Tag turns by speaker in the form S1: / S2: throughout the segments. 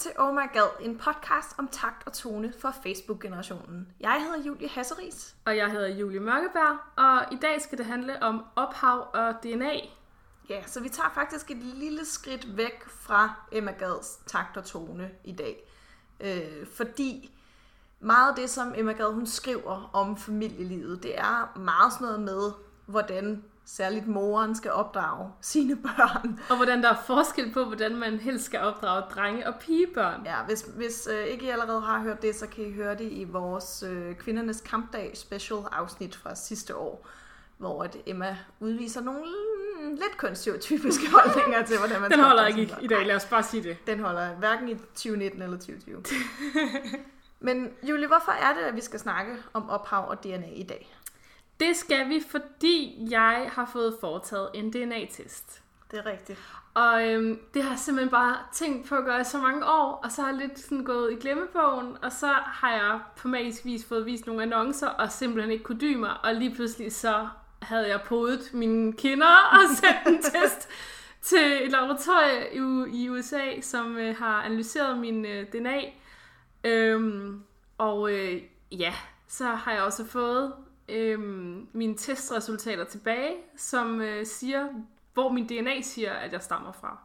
S1: til Oh My God, en podcast om takt og tone for Facebook-generationen. Jeg hedder Julie Hasseris.
S2: Og jeg hedder Julie Mørkeberg, og i dag skal det handle om ophav og DNA.
S1: Ja, så vi tager faktisk et lille skridt væk fra Emma Gads takt og tone i dag. Øh, fordi meget af det, som Emma Gad hun skriver om familielivet, det er meget sådan noget med, hvordan særligt moren skal opdrage sine børn.
S2: Og hvordan der er forskel på, hvordan man helst skal opdrage drenge- og pigebørn.
S1: Ja, hvis, hvis øh, ikke I allerede har hørt det, så kan I høre det i vores øh, Kvindernes Kampdag special afsnit fra sidste år, hvor at Emma udviser nogle lidt kønsstereotypiske holdninger til, hvordan man
S2: Den holder ikke i, i dag, lad os bare sige det.
S1: Den holder hverken i 2019 eller 2020. Men Julie, hvorfor er det, at vi skal snakke om ophav og DNA i dag?
S2: Det skal vi, fordi jeg har fået foretaget en DNA-test.
S1: Det er rigtigt.
S2: Og øhm, det har jeg simpelthen bare tænkt på at gøre i så mange år, og så har jeg lidt sådan gået i glemmebogen, og så har jeg på magisk vis fået vist nogle annoncer, og simpelthen ikke kunne dy mig, og lige pludselig så havde jeg podet mine kinder og sendt en test til et laboratorie i, i USA, som øh, har analyseret min øh, DNA. Øhm, og øh, ja, så har jeg også fået øhm, mine testresultater tilbage, som øh, siger, hvor min DNA siger, at jeg stammer fra.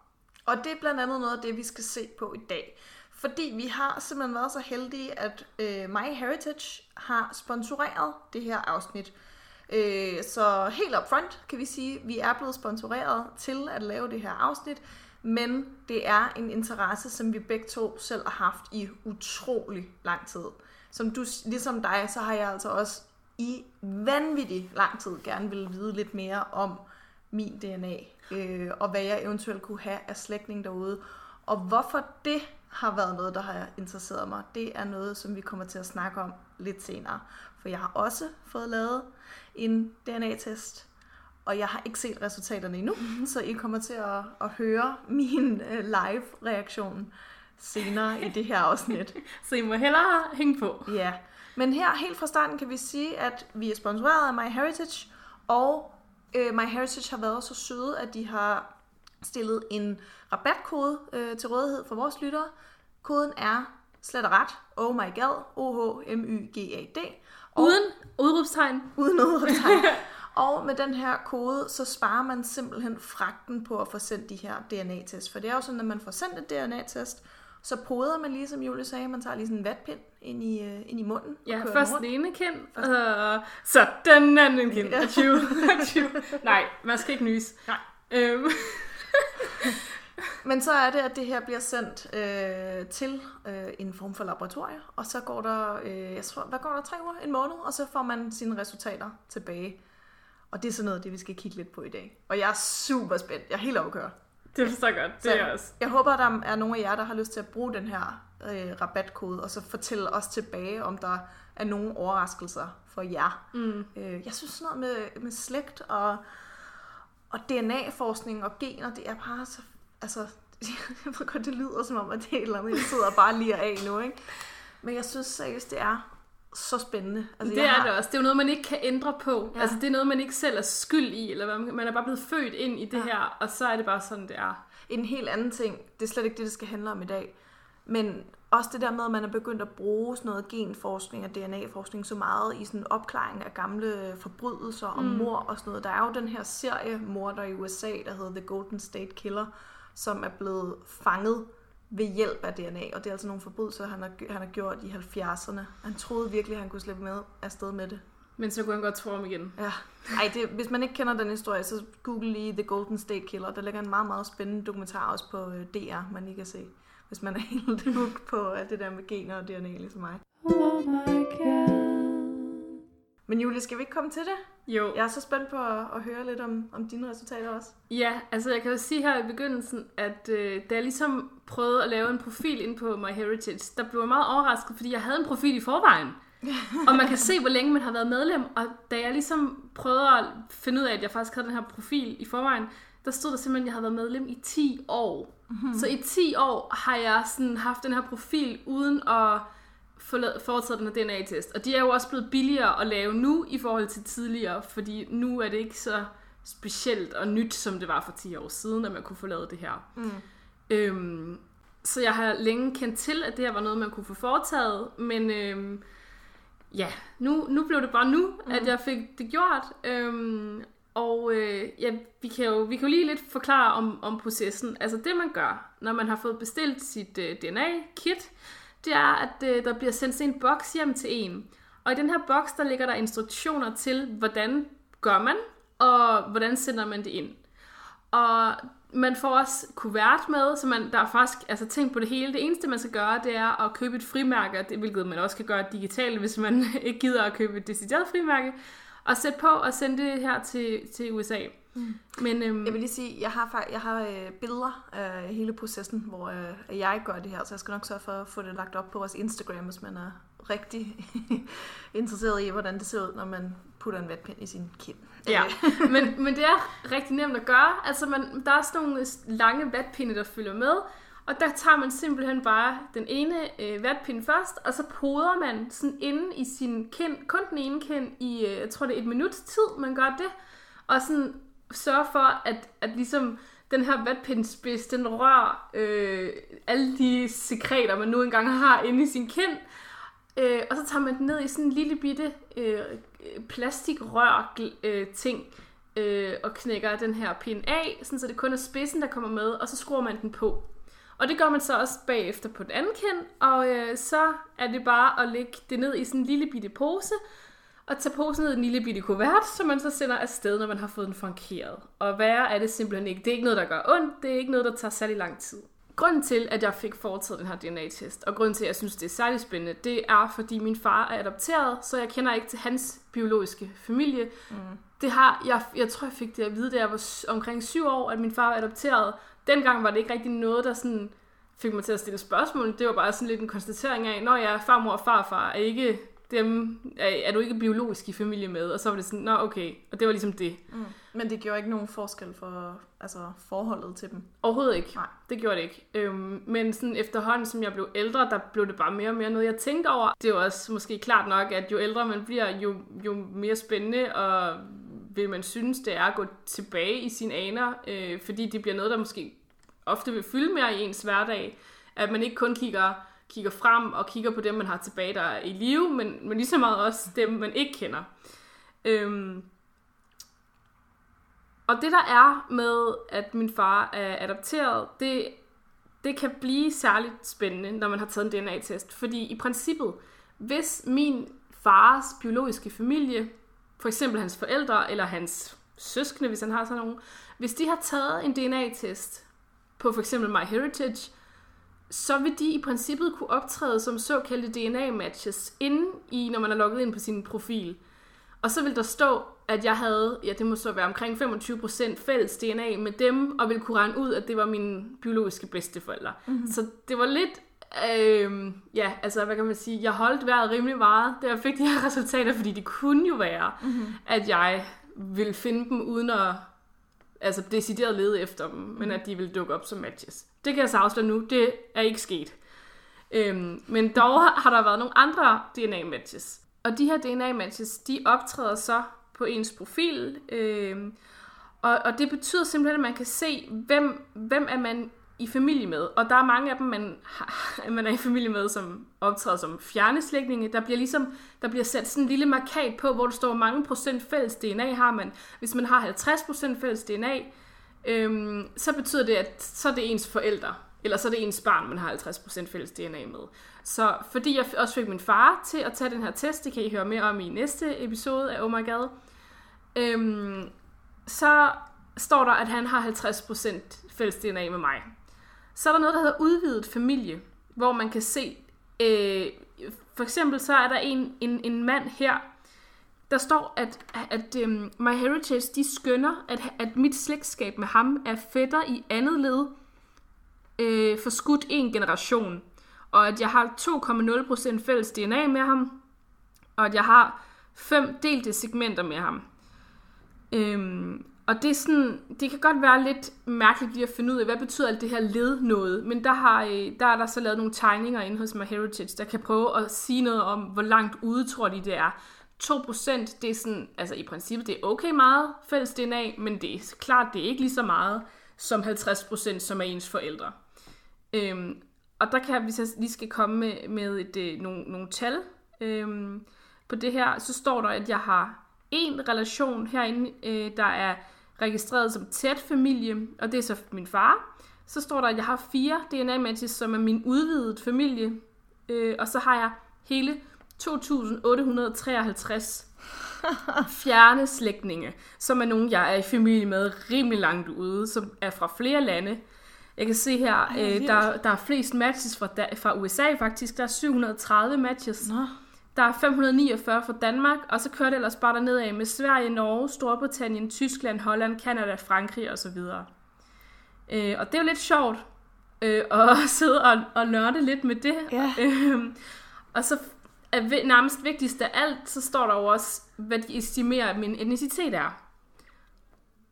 S1: Og det er blandt andet noget af det, vi skal se på i dag. Fordi vi har simpelthen været så heldige, at øh, MyHeritage har sponsoreret det her afsnit. Øh, så helt up front kan vi sige, at vi er blevet sponsoreret til at lave det her afsnit. Men det er en interesse, som vi begge to selv har haft i utrolig lang tid. Som du, ligesom dig, så har jeg altså også i vanvittig lang tid gerne ville vide lidt mere om min DNA, øh, og hvad jeg eventuelt kunne have af slægtning derude. Og hvorfor det har været noget, der har interesseret mig, det er noget, som vi kommer til at snakke om lidt senere. For jeg har også fået lavet en DNA-test, og jeg har ikke set resultaterne endnu, så I kommer til at, at høre min øh, live-reaktion senere i det her afsnit.
S2: Så I må hellere hænge på.
S1: Ja, men her helt fra starten kan vi sige, at vi er sponsoreret af MyHeritage, og øh, MyHeritage har været så søde, at de har stillet en rabatkode øh, til rådighed for vores lyttere. Koden er slet og ret, oh my god, O-H-M-Y-G-A-D. Og-
S2: Uden udråbstegn.
S1: uden udråbstegn. Og med den her kode, så sparer man simpelthen fragten på at få sendt de her DNA-test. For det er jo sådan, at man får sendt et DNA-test, så poder man lige, som Julie sagde, man tager lige sådan en vatpind ind i, øh, ind i munden. og
S2: Ja,
S1: kører
S2: først
S1: den
S2: ene kind, og så den anden kind.
S1: Ja.
S2: Achoo, achoo. Nej, man skal ikke nys.
S1: Nej.
S2: Øhm,
S1: Men så er det, at det her bliver sendt øh, til øh, en form for laboratorie, og så går der, øh, jeg tror, hvad går der, tre uger, en måned, og så får man sine resultater tilbage. Og det er sådan noget, det vi skal kigge lidt på i dag. Og jeg er super spændt. Jeg er helt overkørt.
S2: Det forstår jeg godt, det er jeg også.
S1: Jeg håber, der er nogle af jer, der har lyst til at bruge den her øh, rabatkode, og så fortælle os tilbage, om der er nogle overraskelser for jer.
S2: Mm.
S1: Øh, jeg synes sådan noget med, med slægt og, og DNA-forskning og gener, det er bare så... Altså, jeg ved godt, det lyder som om, at det er et eller andet, jeg sidder bare lige af nu, ikke? Men jeg synes seriøst, det er så spændende. Altså,
S2: Det er
S1: har,
S2: det også. Det er jo noget, man ikke kan ændre på.
S1: Ja.
S2: Altså, det er noget, man ikke selv er skyld i, eller hvad, man er bare blevet født ind i det
S1: Ja.
S2: her, og så er det bare sådan, det er.
S1: En helt anden ting, det er slet ikke det, det skal handle om i dag. Men også det der med, at man er begyndt at bruge sådan noget genforskning og DNA-forskning så meget i sådan opklaring af gamle forbrydelser og mm. mor og sådan noget. Der er jo den her serie morder i USA, der hedder The Golden State Killer, som er blevet fanget ved hjælp af DNA. Og det er altså nogle forbrydelser, han har, han har gjort i 70'erne. Han troede virkelig, at han kunne slippe med afsted med det.
S2: Men så kunne han godt tro om igen.
S1: Ja. Ej, det, hvis man ikke kender den historie, så google lige The Golden State Killer. Der ligger en meget, meget spændende dokumentar også på øh, DR, man lige kan se. Hvis man er helt hooked på alt det der med gener og DNA, ligesom mig.
S2: Oh my
S1: Men Julie, skal vi ikke komme til det?
S2: Jo.
S1: Jeg er så spændt på at, at høre lidt om, om dine resultater også.
S2: Ja, altså jeg kan jo sige her i begyndelsen, at øh, da jeg ligesom prøvede at lave en profil ind på MyHeritage, der blev jeg meget overrasket, fordi jeg havde en profil i forvejen. og man kan se, hvor længe man har været medlem. Og da jeg ligesom prøvede at finde ud af, at jeg faktisk havde den her profil i forvejen, der stod der simpelthen, at jeg havde været medlem i 10 år. Mm-hmm. Så i 10 år har jeg sådan haft den her profil uden at foretaget den her DNA-test. Og de er jo også blevet billigere at lave nu i forhold til tidligere, fordi nu er det ikke så specielt og nyt, som det var for 10 år siden, at man kunne få lavet det her.
S1: Mm.
S2: Øhm, så jeg har længe kendt til, at det her var noget, man kunne få foretaget, men øhm, ja, nu, nu blev det bare nu, mm. at jeg fik det gjort. Øhm, og øh, ja, vi kan, jo, vi kan jo lige lidt forklare om, om processen. Altså det, man gør, når man har fået bestilt sit øh, DNA-kit, det er, at øh, der bliver sendt en boks hjem til en. Og i den her boks, der ligger der instruktioner til, hvordan gør man, og hvordan sender man det ind. Og man får også kuvert med, så man, der er faktisk altså, tænkt på det hele. Det eneste, man skal gøre, det er at købe et frimærke, det, hvilket man også kan gøre digitalt, hvis man ikke gider at købe et decideret frimærke, og sætte på og sende det her til, til USA.
S1: Mm. Men, øhm, jeg vil lige sige, jeg har, jeg har øh, billeder af hele processen, hvor øh, jeg gør det her, så jeg skal nok sørge for at få det lagt op på vores Instagram, hvis man er rigtig interesseret i, hvordan det ser ud, når man putter en vatpind i sin kind.
S2: Ja, men, men det er rigtig nemt at gøre. Altså, man, der er sådan nogle lange vatpinde, der følger med, og der tager man simpelthen bare den ene øh, vatpind først, og så poder man sådan inde i sin kind, kun den ene kind i, øh, jeg tror det er et minuts tid, man gør det, og sådan sørge for, at, at ligesom den her vatpindspids, den rører øh, alle de sekreter, man nu engang har inde i sin kind, øh, og så tager man den ned i sådan en lille bitte øh, plastikrør øh, ting, øh, og knækker den her pind af, sådan så det kun er spidsen, der kommer med, og så skruer man den på. Og det gør man så også bagefter på den anden kind, og øh, så er det bare at lægge det ned i sådan en lille bitte pose, og tage posen ned i en lille bitte kuvert, som man så sender afsted, når man har fået den frankeret. Og værre er det simpelthen ikke. Det er ikke noget, der gør ondt, det er ikke noget, der tager særlig lang tid. Grunden til, at jeg fik foretaget den her DNA-test, og grunden til, at jeg synes, det er særlig spændende, det er, fordi min far er adopteret, så jeg kender ikke til hans biologiske familie. Mm. Det har, jeg, jeg tror, jeg fik det at vide, da jeg var omkring syv år, at min far var adopteret. Dengang var det ikke rigtig noget, der sådan fik mig til at stille spørgsmål. Det var bare sådan lidt en konstatering af, når jeg er farmor og farfar er ikke dem er, er du ikke biologisk i familie med, og så var det sådan, nå okay, og det var ligesom det. Mm.
S1: Men det gjorde ikke nogen forskel for altså, forholdet til dem?
S2: Overhovedet ikke. Nej. Det gjorde det ikke. Øhm, men sådan efterhånden, som jeg blev ældre, der blev det bare mere og mere noget, jeg tænkte over. Det er jo også måske klart nok, at jo ældre man bliver, jo, jo mere spændende og vil man synes, det er at gå tilbage i sine aner, øh, fordi det bliver noget, der måske ofte vil fylde mere i ens hverdag. At man ikke kun kigger kigger frem og kigger på dem, man har tilbage, der er i live, men, men lige så meget også dem, man ikke kender. Øhm, og det der er med, at min far er adopteret, det, det kan blive særligt spændende, når man har taget en DNA-test. Fordi i princippet, hvis min fars biologiske familie, for eksempel hans forældre eller hans søskende, hvis han har sådan nogen, hvis de har taget en DNA-test på for eksempel MyHeritage, så vil de i princippet kunne optræde som såkaldte DNA-matches inde i, når man er logget ind på sin profil. Og så vil der stå, at jeg havde, ja det må så være omkring 25% fælles DNA med dem, og ville kunne regne ud, at det var mine biologiske bedsteforældre. Mm-hmm. Så det var lidt, øh, ja, altså hvad kan man sige, jeg holdt vejret rimelig meget, da jeg fik de her resultater, fordi det kunne jo være, mm-hmm. at jeg ville finde dem uden at altså decideret lede efter dem, men at de ville dukke op som matches. Det kan jeg så afsløre nu, det er ikke sket. Øhm, men dog har der været nogle andre DNA-matches. Og de her DNA-matches, de optræder så på ens profil, øhm, og, og det betyder simpelthen, at man kan se, hvem, hvem er man i familie med. Og der er mange af dem, man, har, man er i familie med, som optræder som fjerneslægtninge. Der bliver ligesom der bliver sat sådan en lille markat på, hvor der står, hvor mange procent fælles DNA har man. Hvis man har 50 procent fælles DNA, øhm, så betyder det, at så er det ens forældre. Eller så er det ens barn, man har 50% fælles DNA med. Så fordi jeg også fik min far til at tage den her test, det kan I høre mere om i næste episode af Oh My God, øhm, så står der, at han har 50% fælles DNA med mig. Så er der noget, der hedder udvidet familie, hvor man kan se, øh, for eksempel så er der en, en, en mand her, der står, at, at øhm, um, MyHeritage, de skønner, at, at mit slægtskab med ham er fætter i andet led, øh, for skudt en generation. Og at jeg har 2,0% fælles DNA med ham, og at jeg har fem delte segmenter med ham. Øhm, og det, er sådan, det kan godt være lidt mærkeligt lige at finde ud af, hvad betyder alt det her led noget. Men der, har, øh, der er der så lavet nogle tegninger inde hos MyHeritage, der kan prøve at sige noget om, hvor langt ude tror de det er. 2% det er sådan, altså i princippet det er okay meget fælles DNA, men det er klart, det er ikke lige så meget som 50% som er ens forældre. Øhm, og der kan hvis jeg lige skal komme med, med et, øh, nogle, nogle tal øhm, på det her, så står der, at jeg har en relation herinde, øh, der er registreret som tæt familie, og det er så min far. Så står der, at jeg har fire DNA-matches, som er min udvidede familie, øh, og så har jeg hele 2.853 fjerne slægtninge, som er nogen, jeg er i familie med rimelig langt ude, som er fra flere lande. Jeg kan se her,
S1: Ej,
S2: øh, der, der er flest matches fra, da, fra USA faktisk. Der er 730 matches.
S1: Nå.
S2: Der er 549 fra Danmark, og så kører det ellers bare derned af med Sverige, Norge, Storbritannien, Tyskland, Holland, Kanada, Frankrig osv. Øh, og det er jo lidt sjovt øh, at sidde og, og nørde lidt med det.
S1: Ja.
S2: Øhm, og så er nærmest vigtigst af alt, så står der jo også, hvad de estimerer, at min etnicitet er.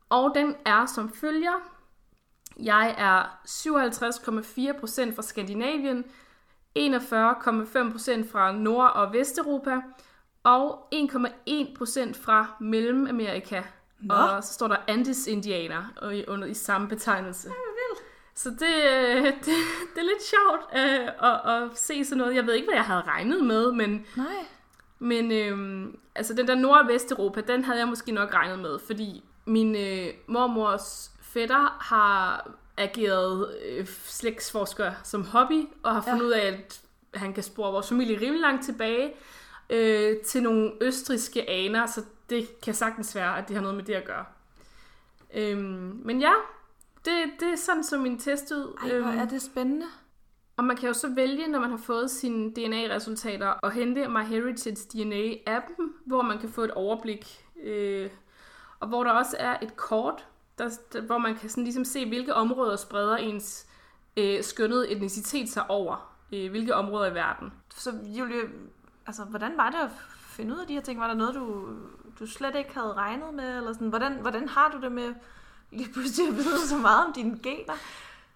S2: Og den er som følger. Jeg er 57,4% fra Skandinavien, 41,5% fra Nord- og Vesteuropa, og 1,1% fra Mellemamerika.
S1: Nå.
S2: Og så står der Andes-indianer i- under i samme betegnelse. Så det, øh, det, det er lidt sjovt øh, at, at se sådan noget. Jeg ved ikke, hvad jeg havde regnet med, men,
S1: Nej.
S2: men øhm, altså den der Nord- og Vesteuropa, den havde jeg måske nok regnet med, fordi min øh, mormors fætter har ageret øh, slægtsforsker som hobby, og har fundet
S1: Ja.
S2: ud af, at han kan spore vores familie rimelig langt tilbage øh, til nogle østriske aner, så det kan sagtens være, at det har noget med det at gøre. Øhm, men ja, det, det er sådan, som min test ud.
S1: Ej, hvor er det spændende.
S2: Og man kan jo så vælge, når man har fået sine DNA-resultater, at hente MyHeritage DNA-appen, hvor man kan få et overblik. Øh, og hvor der også er et kort, der, der, hvor man kan sådan ligesom se, hvilke områder spreder ens øh, skønnede etnicitet sig over. Øh, hvilke områder i verden.
S1: Så Julie, altså, hvordan var det at finde ud af de her ting? Var der noget, du, du slet ikke havde regnet med? Eller sådan? Hvordan, hvordan har du det med lige pludselig at vide så meget om dine gener?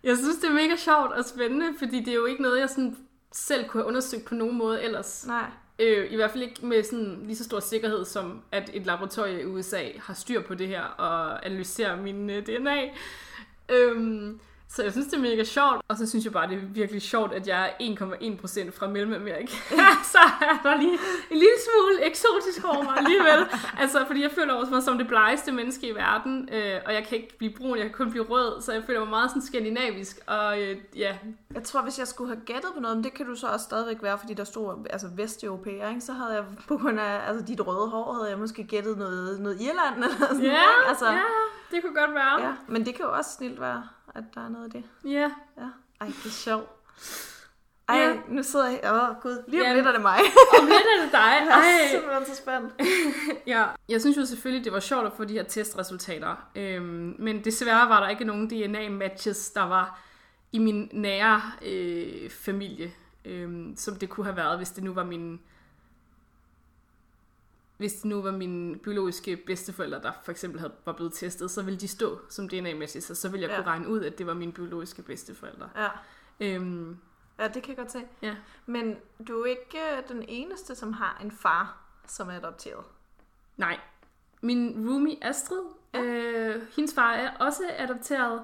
S2: Jeg synes, det er mega sjovt og spændende, fordi det er jo ikke noget, jeg sådan selv kunne have undersøgt på nogen måde ellers.
S1: Nej.
S2: Øh, I hvert fald ikke med sådan lige så stor sikkerhed, som at et laboratorie i USA har styr på det her og analyserer min øh, DNA. Øhm, så jeg synes, det er mega sjovt. Og så synes jeg bare, det er virkelig sjovt, at jeg er 1,1% fra Mellemamerika. så er der lige en lille smule eksotisk over mig alligevel. altså, fordi jeg føler også mig som det blegeste menneske i verden. Øh, og jeg kan ikke blive brun, jeg kan kun blive rød. Så jeg føler mig meget sådan skandinavisk. Og øh, ja,
S1: Jeg tror, hvis jeg skulle have gættet på noget, men det kan du så også stadigvæk være, fordi der stod altså vesteuropæer, ikke? så havde jeg på grund af altså, dit røde hår, havde jeg måske gættet noget, noget Irland eller sådan ikke? altså,
S2: ja, det kunne godt være.
S1: ja. Men det kan jo også snilt være, at der er noget af det.
S2: ja.
S1: Ja. Ej, det er sjovt. Ej,
S2: Ja.
S1: nu sidder jeg... Åh, oh, gud. Lige om
S2: Ja.
S1: lidt er det mig.
S2: Om lidt er det dig.
S1: Jeg er
S2: Ej.
S1: simpelthen så spændt.
S2: Ja, jeg synes jo selvfølgelig, det var sjovt at få de her testresultater. Øhm, men desværre var der ikke nogen DNA-matches, der var i min nære øh, familie, øhm, som det kunne have været, hvis det nu var min hvis det nu var mine biologiske bedsteforældre, der for eksempel havde, var blevet testet, så ville de stå som DNA-matches, og så ville jeg
S1: Ja.
S2: kunne regne ud, at det var mine biologiske bedsteforældre.
S1: Ja.
S2: Øhm,
S1: ja, det kan jeg godt se.
S2: ja.
S1: Men du er ikke øh, den eneste, som har en far, som er adopteret.
S2: Nej. Min roomie Astrid,
S1: Ja.
S2: øh, hendes far er også adopteret.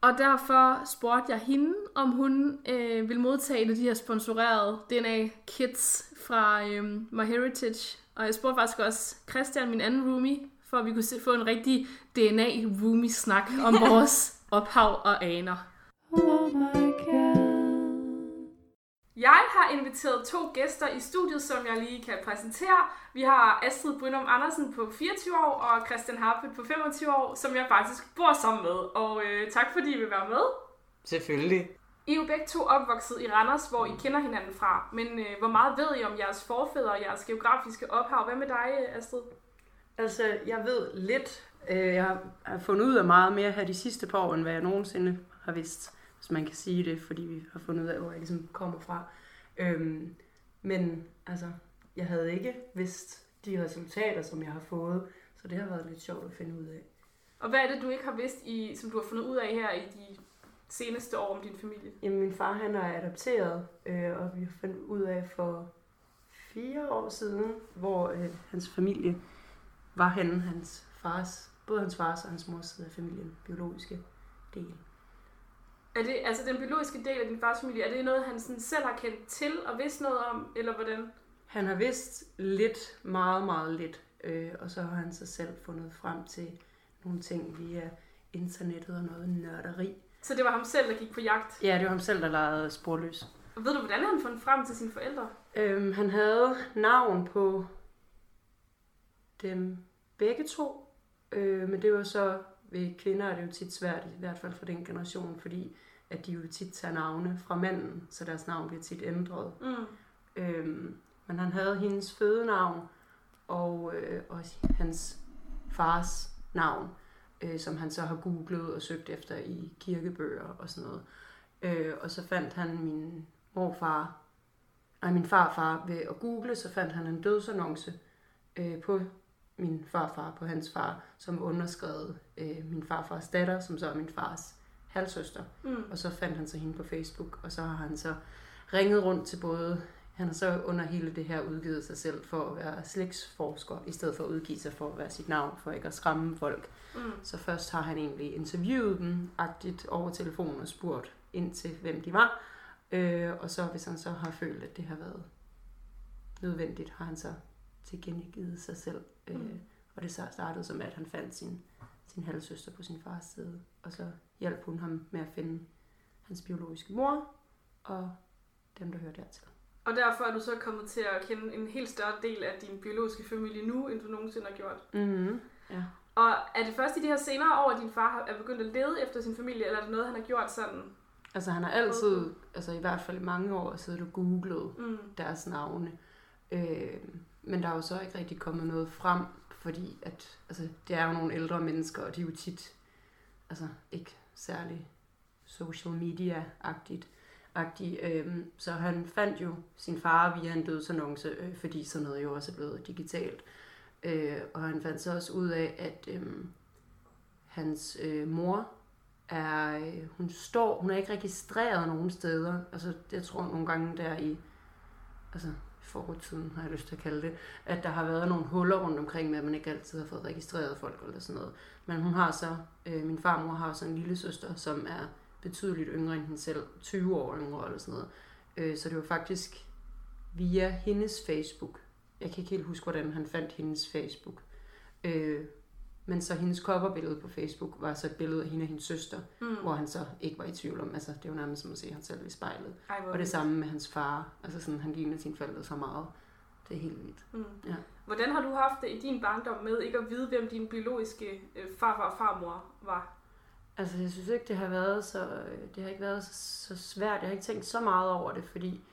S2: Og derfor spurgte jeg hende, om hun øh, ville modtage de her sponsorerede DNA-kits fra øh, MyHeritage. Og jeg spurgte faktisk også Christian, min anden roomie, for at vi kunne se, få en rigtig DNA-roomie-snak om vores ophav og aner.
S3: Oh my god.
S2: Jeg har inviteret to gæster i studiet, som jeg lige kan præsentere. Vi har Astrid Brynum Andersen på 24 år og Christian Harpet på 25 år, som jeg faktisk bor sammen med. Og øh, tak fordi I vil være med.
S4: Selvfølgelig.
S2: I er jo begge to opvokset i Randers, hvor I kender hinanden fra. Men øh, hvor meget ved I om jeres forfædre og jeres geografiske ophav? Hvad med dig, Astrid?
S4: Altså, jeg ved lidt. Øh, Jeg har- har fundet ud af meget mere her de sidste par år, end hvad jeg nogensinde har vidst, hvis man kan sige det, fordi vi har fundet ud af, hvor jeg ligesom kommer fra. Øhm, men altså, jeg havde ikke vidst de resultater, som jeg har fået, så det har været lidt sjovt at finde ud af.
S2: Og hvad er det, du ikke har vidst, i, som du har fundet ud af her i de seneste år om din familie?
S4: Jamen, min far han er adopteret, øh, og vi har fundet ud af for fire år siden, hvor øh, hans familie var henne, hans fars, både hans fars og hans mors side af familien, biologiske del.
S2: Er det, altså den biologiske del af din fars familie, er det noget, han sådan selv har kendt til og vidst noget om, eller hvordan?
S4: Han har vidst lidt, meget, meget lidt. Øh, og så har han så selv fundet frem til nogle ting via internettet og noget nørderi.
S2: Så det var ham selv, der gik på jagt.
S4: Ja, det var ham selv, der legede sporløs.
S2: Og ved du, hvordan han fundet frem til sine forældre?
S4: Øhm, han havde navn på dem begge to, øh, men det var så ved kvinder er det jo tit svært, i hvert fald for den generation, fordi at de jo tit tager navne fra manden, så deres navn bliver tit ændret.
S2: Mm.
S4: Øhm, men han havde hendes fødenavn og, øh, og hans fars navn, øh, som han så har googlet og søgt efter i kirkebøger og sådan noget. Øh, og så fandt han min morfar, nej min farfar ved at google, så fandt han en dødsannonce øh, på min farfar, på hans far, som underskrevet øh, min farfars datter, som så er min fars halvsøster.
S2: Mm.
S4: Og så fandt han så hende på Facebook, og så har han så ringet rundt til både... Han har så under hele det her udgivet sig selv for at være slægtsforsker, i stedet for at udgive sig for at være sit navn, for ikke at skræmme folk.
S2: Mm.
S4: Så først har han egentlig interviewet dem agtigt over telefonen og spurgt ind til, hvem de var. Øh, og så hvis han så har følt, at det har været nødvendigt, har han så tilkendegivet sig selv. Øh,
S2: Mm.
S4: og det så startede som, at han fandt sin, sin halvsøster på sin fars side. Og så hjalp hun ham med at finde hans biologiske mor og dem, der hører dertil.
S2: Og derfor er du så kommet til at kende en helt større del af din biologiske familie nu, end du nogensinde har gjort.
S4: Mm-hmm. Ja.
S2: Og er det først i de her senere år, at din far har- er begyndt at lede efter sin familie, eller er det noget, han har gjort sådan?
S4: Altså han har altid, altså i hvert fald i mange år, siddet og googlet
S2: Mm.
S4: deres navne. Øh, men der er jo så ikke rigtig kommet noget frem, fordi at, altså, det er jo nogle ældre mennesker, og de er jo tit altså, ikke særlig social media-agtigt. Agtig, øhm, så han fandt jo sin far via en dødsannonce, øh, fordi sådan noget jo også er blevet digitalt. Øh, og han fandt så også ud af, at øhm, hans øh, mor er, øh, hun står, hun er ikke registreret nogen steder. Altså, jeg tror nogle gange der i, altså fortiden har jeg lyst til at kalde det, at der har været nogle huller rundt omkring med, at man ikke altid har fået registreret folk eller sådan noget. Men hun har så, øh, min farmor har så en lille søster, som er betydeligt yngre end hende selv, 20 år yngre eller sådan noget. Øh, så det var faktisk via hendes Facebook. Jeg kan ikke helt huske, hvordan han fandt hendes Facebook. Øh, men så hendes coverbillede på Facebook var så et billede af hende og hendes søster,
S2: Mm.
S4: hvor han så ikke var i tvivl om, altså det var nærmest som at se ham selv i spejlet.
S2: Ej,
S4: Og det samme med hans far, altså sådan, han ligner sine forældre så meget. Det er helt vildt.
S2: Mm.
S4: Ja.
S2: Hvordan har du haft det i din barndom med ikke at vide, hvem din biologiske øh, farfar og farmor var?
S4: Altså jeg synes ikke, det har været så, øh, det har ikke været så, så svært. Jeg har ikke tænkt så meget over det, fordi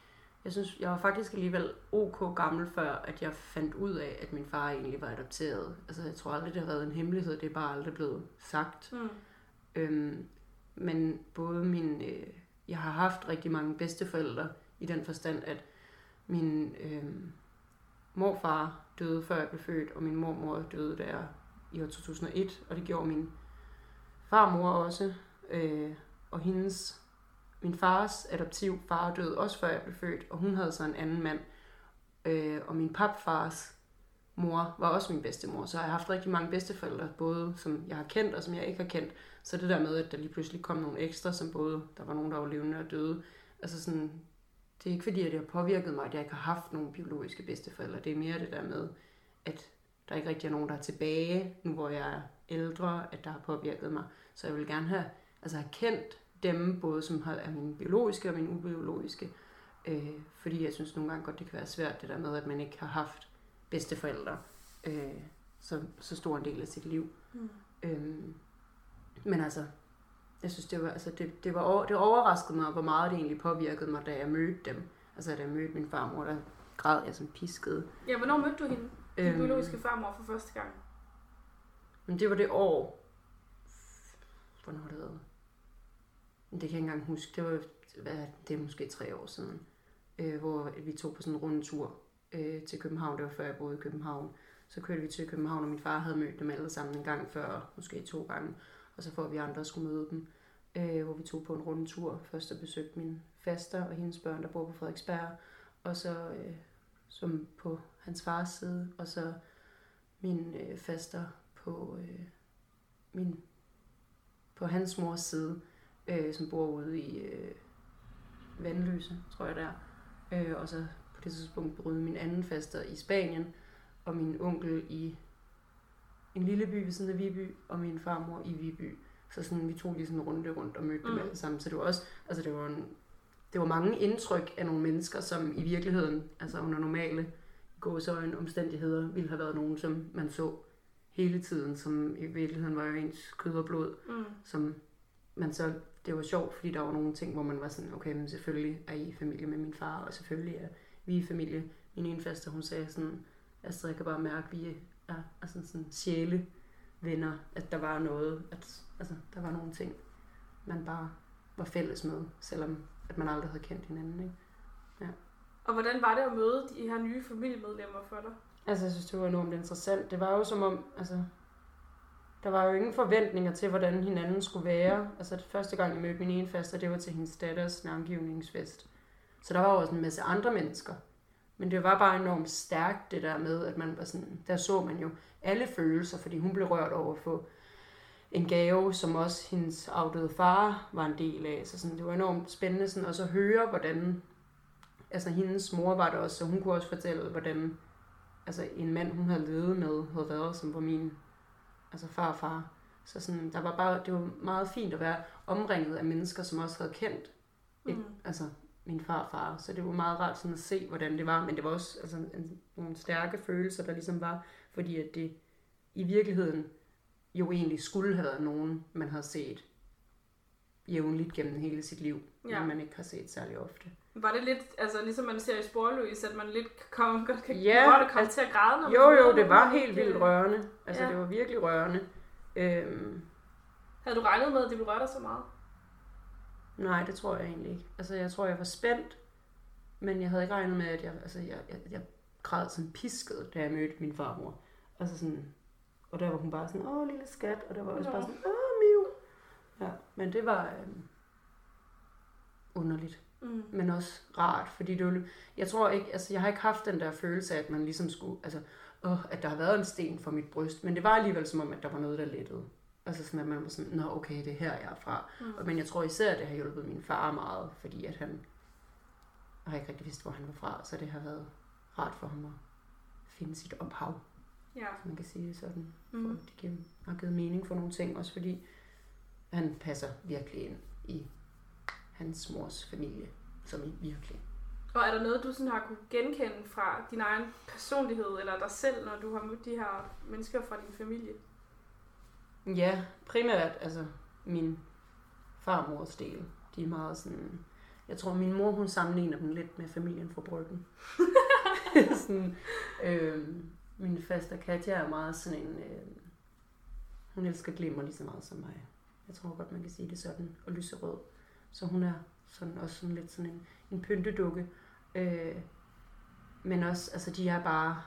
S4: jeg synes, jeg var faktisk alligevel ok gammel, før at jeg fandt ud af, at min far egentlig var adopteret. Altså jeg tror aldrig, det har været en hemmelighed, det er bare aldrig blevet sagt.
S2: Mm.
S4: Øhm, men både min, øh, jeg har haft rigtig mange bedsteforældre i den forstand, at min øh, morfar døde før jeg blev født, og min mormor døde der i år 2001, og det gjorde min farmor også. Øh, og hendes, min fars adoptiv far døde også før jeg blev født, og hun havde så en anden mand. Øh, og min papfars mor var også min bedstemor, så jeg har haft rigtig mange bedsteforældre, både som jeg har kendt og som jeg ikke har kendt. Så det der med, at der lige pludselig kom nogle ekstra, som både, der var nogen, der var levende og døde. Altså sådan, det er ikke fordi, at det har påvirket mig, at jeg ikke har haft nogle biologiske bedsteforældre. Det er mere det der med, at der ikke rigtig er nogen, der er tilbage, nu hvor jeg er ældre, at der har påvirket mig. Så jeg vil gerne have, altså have kendt dem, både som har- er mine biologiske og mine ubiologiske. Øh, fordi jeg synes nogle gange godt, det kan være svært, det der med, at man ikke har haft bedsteforældre øh, så, så stor en del af sit liv.
S2: Mm.
S4: Øhm, men altså, jeg synes, det var, altså, det, det, var over, det overraskede mig, hvor meget det egentlig påvirkede mig, da jeg mødte dem. Altså, da jeg mødte min farmor, der græd jeg som pisket.
S2: Ja, hvornår mødte du hende? Din
S4: Øhm,
S2: biologiske farmor for første gang?
S4: Men det var det år. Hvornår har det været? Det kan jeg ikke engang huske. Det var, hvad, det er måske tre år siden. Øh, hvor vi tog på sådan en rundtur øh, til København. Det var før jeg boede i København. Så kørte vi til København, og min far havde mødt dem alle sammen en gang før, måske to gange. Og så får vi andre skulle møde dem. Øh, hvor vi tog på en rundtur. Først og besøgte min faster og hendes børn, der bor på Frederiksberg. Og så øh, som på hans fars side. Og så min øh, faster på øh, min på hans mors side. øh, som bor ude i øh, Vandløse, tror jeg der. Øh, og så på det tidspunkt boede min anden faster i Spanien, og min onkel i en lille by ved siden af Viby, og min farmor i Viby. Så sådan, vi tog lige sådan en runde rundt og mødte dem
S2: Mm.
S4: alle sammen. Så det var også, altså det var, en, det var mange indtryk af nogle mennesker, som i virkeligheden, altså under normale gåsøjne omstændigheder, ville have været nogen, som man så hele tiden, som i virkeligheden var jo ens kød og blod,
S2: Mm.
S4: som man så, det var sjovt, fordi der var nogle ting, hvor man var sådan, okay, men selvfølgelig er I familie med min far, og selvfølgelig er vi i familie. Min ene faste, hun sagde sådan, Astrid, jeg kan bare mærke, at vi er altså sådan sjæle venner, at der var noget, at altså, der var nogle ting, man bare var fælles med, selvom at man aldrig havde kendt hinanden. Ikke?
S2: Og hvordan var det at møde de her nye familiemedlemmer for dig?
S4: Altså, jeg synes, det var enormt interessant. Det var jo som om, altså, der var jo ingen forventninger til, hvordan hinanden skulle være. Altså, det første gang, jeg mødte min ene faster, det var til hendes datters navngivningsfest. Så der var jo også en masse andre mennesker. Men det var bare enormt stærkt, det der med, at man var sådan, der så man jo alle følelser, fordi hun blev rørt over at få en gave, som også hendes afdøde far var en del af. Så sådan, det var enormt spændende sådan, også at høre, hvordan, altså hendes mor var det også, så hun kunne også fortælle, hvordan altså en mand, hun havde levet med, havde været, som var min altså far og far. Så sådan, der var bare, det var meget fint at være omringet af mennesker, som også havde kendt et,
S2: Mm.
S4: altså min far og far. Så det var meget rart sådan at se, hvordan det var. Men det var også altså, en, nogle stærke følelser, der ligesom var, fordi at det i virkeligheden jo egentlig skulle have været nogen, man havde set jævnligt gennem hele sit liv,
S2: Ja.
S4: men man ikke har set særlig ofte.
S2: Var det lidt, altså ligesom man ser i Sporløs, at man lidt komme, godt kan
S4: Ja,
S2: godt komme
S4: altså-
S2: til at græde, når
S4: Jo, jo, det var helt vildt
S2: øh,
S4: rørende. Altså,
S2: Ja.
S4: det var virkelig rørende. Øhm,
S2: Havde du regnet med, at det ville røre dig så meget?
S4: nej, det tror jeg egentlig ikke. Altså, jeg tror, jeg var spændt, men jeg havde ikke regnet med, at jeg, altså, jeg, jeg, jeg græd sådan pisket, da jeg mødte min farmor. Altså sådan, og der var hun bare sådan, åh, lille skat, og der var også bare sådan, åh, miu. Ja, men det var øhm, underligt.
S2: Mm.
S4: men også rart, fordi det var, jeg tror ikke, altså jeg har ikke haft den der følelse af, at man ligesom skulle, altså, åh, at der har været en sten for mit bryst, men det var alligevel som om, at der var noget, der lettede. Altså sådan, at man var sådan, nå okay, det er her, jeg er fra.
S2: Mm.
S4: Og, men jeg tror især, at det har hjulpet min far meget, fordi at han har ikke rigtig vidst, hvor han var fra, så det har været rart for ham at finde sit ophav,
S2: Ja.
S4: hvis man kan sige det sådan.
S2: Mm.
S4: For det giver, har givet mening for nogle ting, også fordi han passer virkelig ind i hans mors familie, som i virkelig.
S2: Og er der noget, du sådan har kunne genkende fra din egen personlighed, eller dig selv, når du har mødt de her mennesker fra din familie?
S4: Ja, primært altså min farmors del. De er meget sådan... Jeg tror, min mor, hun sammenligner dem lidt med familien fra Bryggen. sådan, øh, min faster Katja er meget sådan en... Øh, hun elsker glimmer lige så meget som mig. Jeg tror godt, man kan sige det sådan. Og lyserød. Så hun er sådan også sådan lidt sådan en, en pyntedukke. Øh, men også, altså de er bare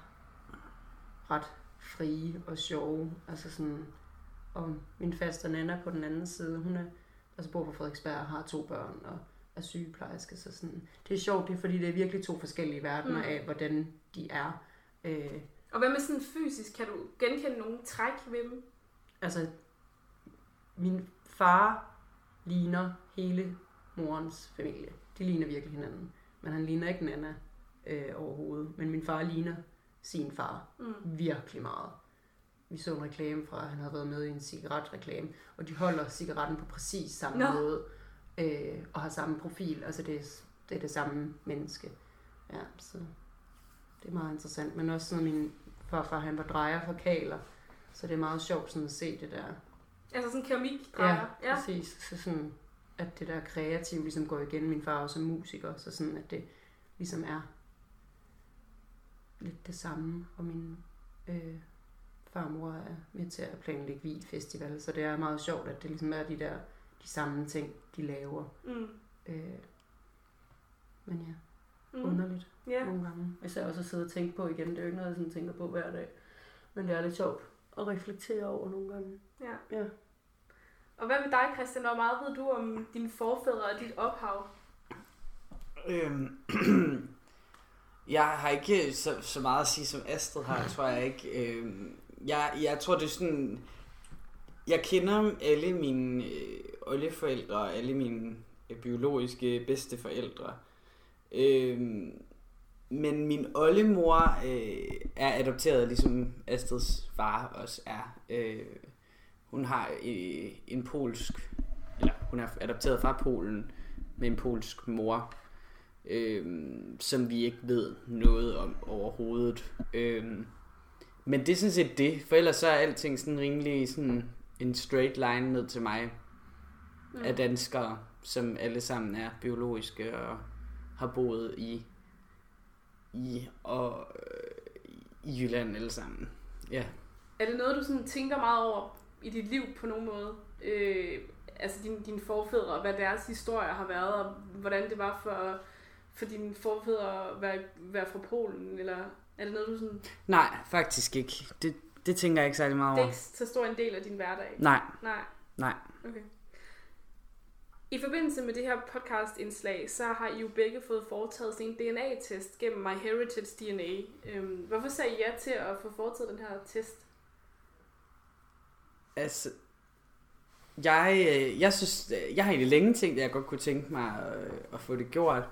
S4: ret frie og sjove. Altså sådan, og min faste Nana på den anden side, hun er, altså bor på Frederiksberg og har to børn og er sygeplejerske. Så sådan, det er sjovt, det er fordi, det er virkelig to forskellige verdener
S2: Mm.
S4: af, hvordan de er. Øh,
S2: Og hvad med sådan fysisk? Kan du genkende nogle træk ved dem?
S4: altså, min far ligner hele morens familie. De ligner virkelig hinanden. Men han ligner ikke Nana øh, overhovedet. Men min far ligner sin far
S2: Mm.
S4: virkelig meget. Vi så en reklame fra, at han havde været med i en cigaretreklame, og de holder cigaretten på præcis samme
S2: Nå.
S4: måde, øh, og har samme profil, altså det er, det er det samme menneske. Ja, så det er meget interessant, men også sådan, min farfar, han var drejer for kaler, så det er meget sjovt sådan at se det der.
S2: Altså sådan keramik drejer.
S4: Ja, præcis. Så sådan, at det der kreative ligesom går igen. Min far er også musiker, så sådan, at det ligesom er lidt det samme. Og min øh, farmor er med til at planlægge vi festival, så det er meget sjovt, at det ligesom er de der de samme ting, de laver.
S2: Mm.
S4: Øh, men ja,
S2: Mm.
S4: underligt
S2: Ja.
S4: nogle gange. Især også at sidde og tænke på igen. Det er jo ikke noget, jeg sådan tænker på hver dag. Men det er lidt sjovt at reflektere over nogle gange.
S2: Ja.
S4: Ja.
S2: Og hvad med dig, Christian? Hvor meget ved du om dine forfædre og dit ophav?
S5: Øhm, jeg har ikke så, så meget at sige som Astrid har, tror jeg ikke. Øhm, jeg, jeg tror, det er sådan... jeg kender alle mine øh, oldeforældre og alle mine øh, biologiske bedsteforældre. Øhm, men min oldemor øh, er adopteret, ligesom Astrids far også er. Øh, hun har øh, en polsk, eller hun er adopteret fra Polen med en polsk mor, øh, som vi ikke ved noget om overhovedet. Øh, men det er sådan set det, for ellers så er alting sådan rimelig sådan en straight line ned til mig mm. af danskere, som alle sammen er biologiske og har boet i i og øh, i Jylland alle sammen. Ja.
S2: Er det noget, du sådan tænker meget over i dit liv på nogen måde? Øh, altså dine din forfædre, hvad deres historie har været, og hvordan det var for, for dine forfædre at være, være fra Polen, eller er det noget, du sådan...
S5: Nej, faktisk ikke. Det, det tænker jeg ikke særlig meget
S2: Det er
S5: over.
S2: ikke så stor en del af din hverdag?
S5: Nej,
S2: Nej.
S5: nej.
S2: Okay. I forbindelse med det her podcast-indslag, så har I jo begge fået foretaget sådan en DNA-test gennem MyHeritage DNA. Øhm, hvorfor sagde I ja til at få foretaget den her test?
S5: Altså, jeg, øh, jeg synes, øh, jeg har egentlig længe tænkt, at jeg godt kunne tænke mig at, at få det gjort.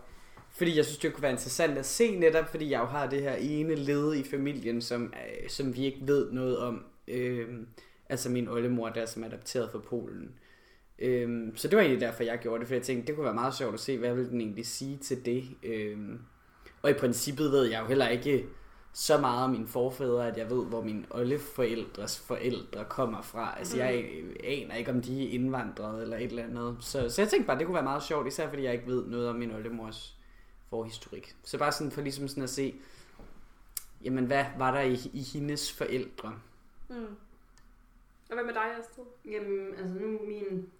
S5: Fordi jeg synes, det kunne være interessant at se netop, fordi jeg jo har det her ene led i familien, som, som vi ikke ved noget om. Øhm, altså min oldemor der, som er adopteret fra Polen. Øhm, så det var egentlig derfor, jeg gjorde det, for jeg tænkte, det kunne være meget sjovt at se, hvad vil den egentlig sige til det. Øhm, og i princippet ved jeg jo heller ikke så meget om mine forfædre, at jeg ved, hvor mine oldeforældres forældre kommer fra. Altså jeg aner ikke, om de er indvandrede eller et eller andet. Så, så jeg tænkte bare, det kunne være meget sjovt, især fordi jeg ikke ved noget om min oldemors forhistorik. Så bare sådan for ligesom sådan at se, jamen hvad var der i, i hendes forældre?
S2: Mm. Og hvad med dig, Astrid?
S4: Jamen, altså nu min,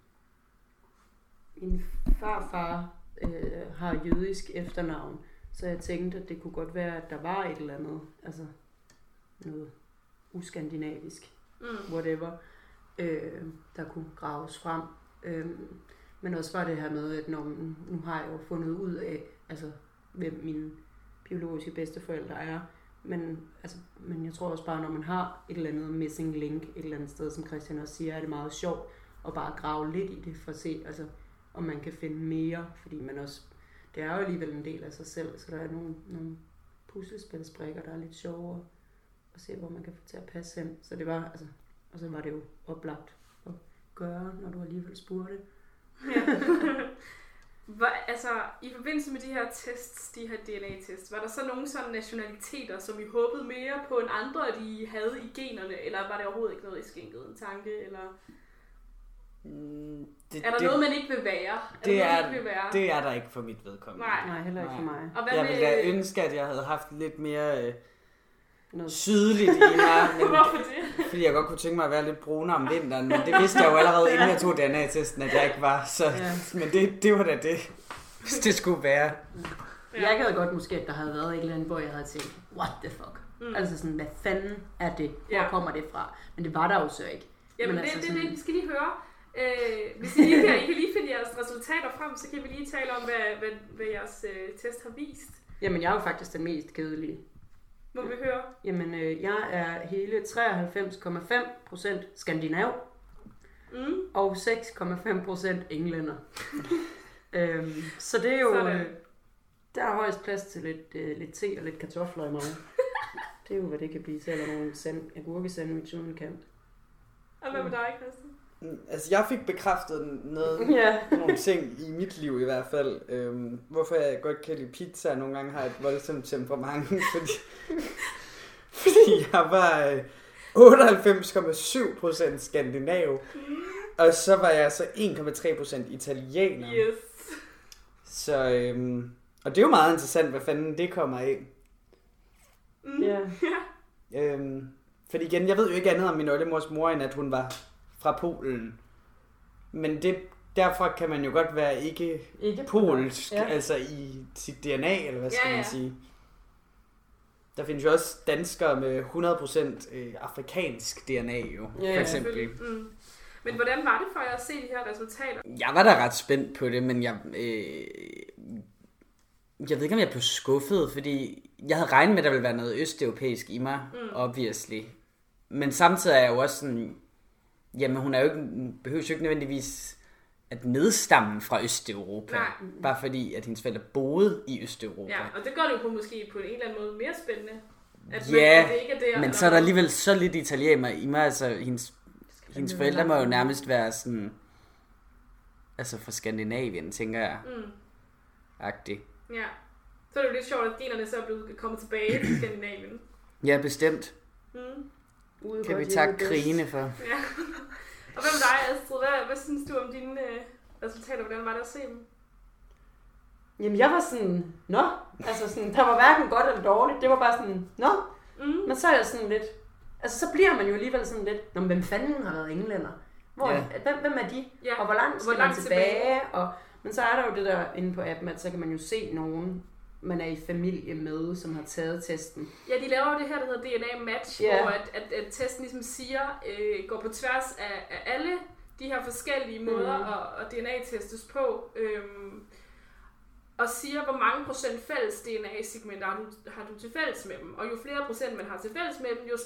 S4: min farfar øh, har jødisk efternavn, så jeg tænkte, at det kunne godt være, at der var et eller andet, altså noget uskandinavisk,
S2: Mm.
S4: whatever, øh, der kunne graves frem. Øh, men også var det her med, at når, nu har jeg jo fundet ud af, altså hvem mine biologiske bedsteforældre er, men, altså, men jeg tror også bare, når man har et eller andet missing link et eller andet sted, som Christian også siger, er det meget sjovt at bare grave lidt i det for at se, altså, om man kan finde mere, fordi man også, det er jo alligevel en del af sig selv, så der er nogle, nogle puslespilsbrikker, der er lidt sjovere at se, hvor man kan få til at passe hen. Så det var, altså, og så var det jo oplagt at gøre, når du alligevel spurgte.
S2: Ja. Hvor, altså, i forbindelse med de her tests, de her DNA-tests, var der så nogle sådan nationaliteter, som I håbede mere på end andre, de havde i generne, eller var det overhovedet ikke noget, I skænkede en tanke, eller
S5: Mm, det,
S2: er der
S5: det,
S2: noget, man ikke vil være? Er
S5: det,
S2: noget,
S5: er,
S2: ikke vil være?
S5: det er der ikke for mit vedkommende.
S2: Nej.
S4: Nej, heller ikke for
S5: Nej.
S4: mig.
S2: Og hvad
S5: Jeg
S2: med...
S5: ville da ønske, at jeg havde haft lidt mere øh,
S4: Noget
S5: sydligt i mig, men,
S2: Hvorfor det?
S5: fordi jeg godt kunne tænke mig at være lidt brunere om vinteren, men det vidste jeg jo allerede, inden jeg tog DNA-testen, at jeg ikke var. Så,
S4: Ja.
S5: Men det, det var da det, hvis det skulle være.
S4: Jeg gad godt måske, at der havde været et eller andet, hvor jeg havde tænkt, what the fuck?
S2: Mm.
S4: Altså sådan, hvad fanden er det? Hvor
S2: Ja.
S4: ja. kommer det fra? Men det var der jo så ikke.
S2: Jamen,
S4: Men
S2: det,
S4: altså
S2: det, det,
S4: sådan-
S2: vi skal lige høre. Øh, hvis I, lige kan, I kan lige finde jeres resultater frem, så kan vi lige tale om, hvad, hvad, hvad jeres øh, test har vist.
S4: Jamen, jeg er jo faktisk den mest kedelige.
S2: Må vi høre?
S4: Jamen, øh, jeg er hele 93,5% skandinav
S2: Mm.
S4: og 6,5% englænder. øhm, så det er jo...
S2: Sådan.
S4: Øh, der er højst plads til lidt, øh, lidt te og lidt kartofler i mig. det er jo, hvad det kan blive til, eller nogle sand, agurkesandwich uden kant.
S2: Og hvad med dig, Christian?
S5: Mm, Altså, jeg fik bekræftet noget,
S4: Ja.
S5: nogle ting i mit liv i hvert fald. Øhm, hvorfor jeg godt kan lide pizza, og nogle gange har et voldsomt temperament, fordi, fordi jeg var øh, 98,7% skandinav, og så var jeg så 1,3% italiener.
S2: Yes.
S5: Så, øhm, og det er jo meget interessant, hvad fanden det kommer af.
S2: Mm.
S4: ja.
S5: Øhm, fordi igen, jeg ved jo ikke andet om min oldemors mor, end at hun var fra Polen. Men det, derfor kan man jo godt være ikke
S4: Ikke
S5: polsk, ja. Altså i sit DNA, eller hvad skal
S2: Ja,
S5: man
S2: ja.
S5: sige. Der findes jo også danskere med 100% øh, afrikansk DNA jo,
S4: Ja,
S5: for eksempel.
S2: Mm. Men hvordan var det for jer at se de her resultater?
S5: Jeg var da ret spændt på det, men jeg, øh, jeg ved ikke, om jeg blev skuffet, fordi jeg havde regnet med, at der ville være noget østeuropæisk i mig, mm. obviously. Men samtidig er jeg jo også sådan, Jamen, hun er jo ikke, behøver jo ikke nødvendigvis at nedstamme fra Østeuropa.
S2: Nej.
S5: Bare fordi, at hendes forældre boede i Østeuropa.
S2: Ja, og det gør det jo måske på en eller anden måde mere spændende. At,
S5: Ja,
S2: at det ikke er der,
S5: Men så er der alligevel så lidt italiener i mig. Altså, hendes, hendes forældre må jo nærmest være sådan... Altså fra Skandinavien, tænker jeg.
S2: Mm,
S5: Agtig.
S2: ja. Så er det jo lidt sjovt, at generne så er blevet kommet tilbage til Skandinavien.
S5: Ja, bestemt.
S2: Mm.
S4: Ude
S5: Kan vi takke krigene for.
S2: Ja. og hvad med dig, Astrid? Hvad, hvad synes du om dine øh, resultater? Hvordan var det at se dem?
S4: Jamen, jeg var sådan, nå, altså sådan, der var hverken godt eller dårligt. Det var bare sådan, nå.
S2: Mm.
S4: Men så er jeg sådan lidt, altså så bliver man jo alligevel sådan lidt, nå, men hvem fanden har været englænder? Hvor,
S5: Ja.
S4: hvem, hvem er de?
S2: Ja.
S4: Og hvor langt skal
S2: Hvor langt
S4: man tilbage? Og, men så er der jo det der inde på appen, at så kan man jo se nogen, man er i familie med, som har taget testen.
S2: Ja, de laver jo det her, der hedder DNA-match,
S4: Ja.
S2: hvor at, at, at testen ligesom siger, øh, går på tværs af, af alle de her forskellige måder
S4: Mhm.
S2: at, at DNA-testes på, øhm, og siger, hvor mange procent fælles DNA-segmenter har du, har du til fælles med dem. Og jo flere procent man har til fælles med dem, jo,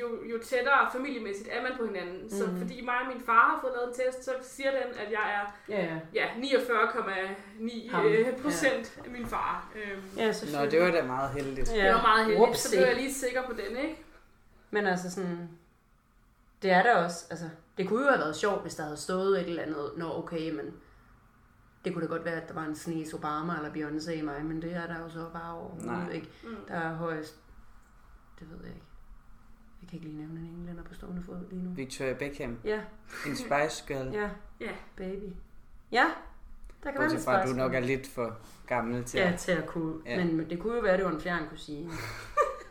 S2: jo, jo tættere familiemæssigt er man på hinanden. Mm. Så
S4: Mhm.
S2: fordi mig og min far har fået lavet en test, så siger den, at jeg er
S4: Ja, ja.
S2: ja, 49,9
S4: Ham,
S2: øh, procent af min far. Øhm,
S4: Ja,
S5: Nå, det var da meget heldigt.
S4: Ja.
S2: det var meget heldigt,
S4: Whoopsie.
S2: så blev jeg lige sikker på den, ikke?
S4: Men altså sådan, det er der også, altså, det kunne jo have været sjovt, hvis der havde stået et eller andet, nå okay, men det kunne da godt være, at der var en snes Obama eller Beyoncé i mig, men det er der jo så bare overhovedet
S5: Nej.
S4: ikke.
S2: Mm.
S4: Der er højst, det ved jeg ikke. Jeg kan ikke lige nævne en englænder på stående fod lige nu.
S5: Victoria Beckham.
S4: Ja,
S5: En Spice Girl.
S4: ja,
S2: Ja.
S4: baby. Ja, der kan være
S5: Bortset fra, at du nok er lidt for gammel til
S4: Ja,
S5: at...
S4: til at kunne.
S5: Ja.
S4: Men det kunne jo være, at det var en fjern kusine.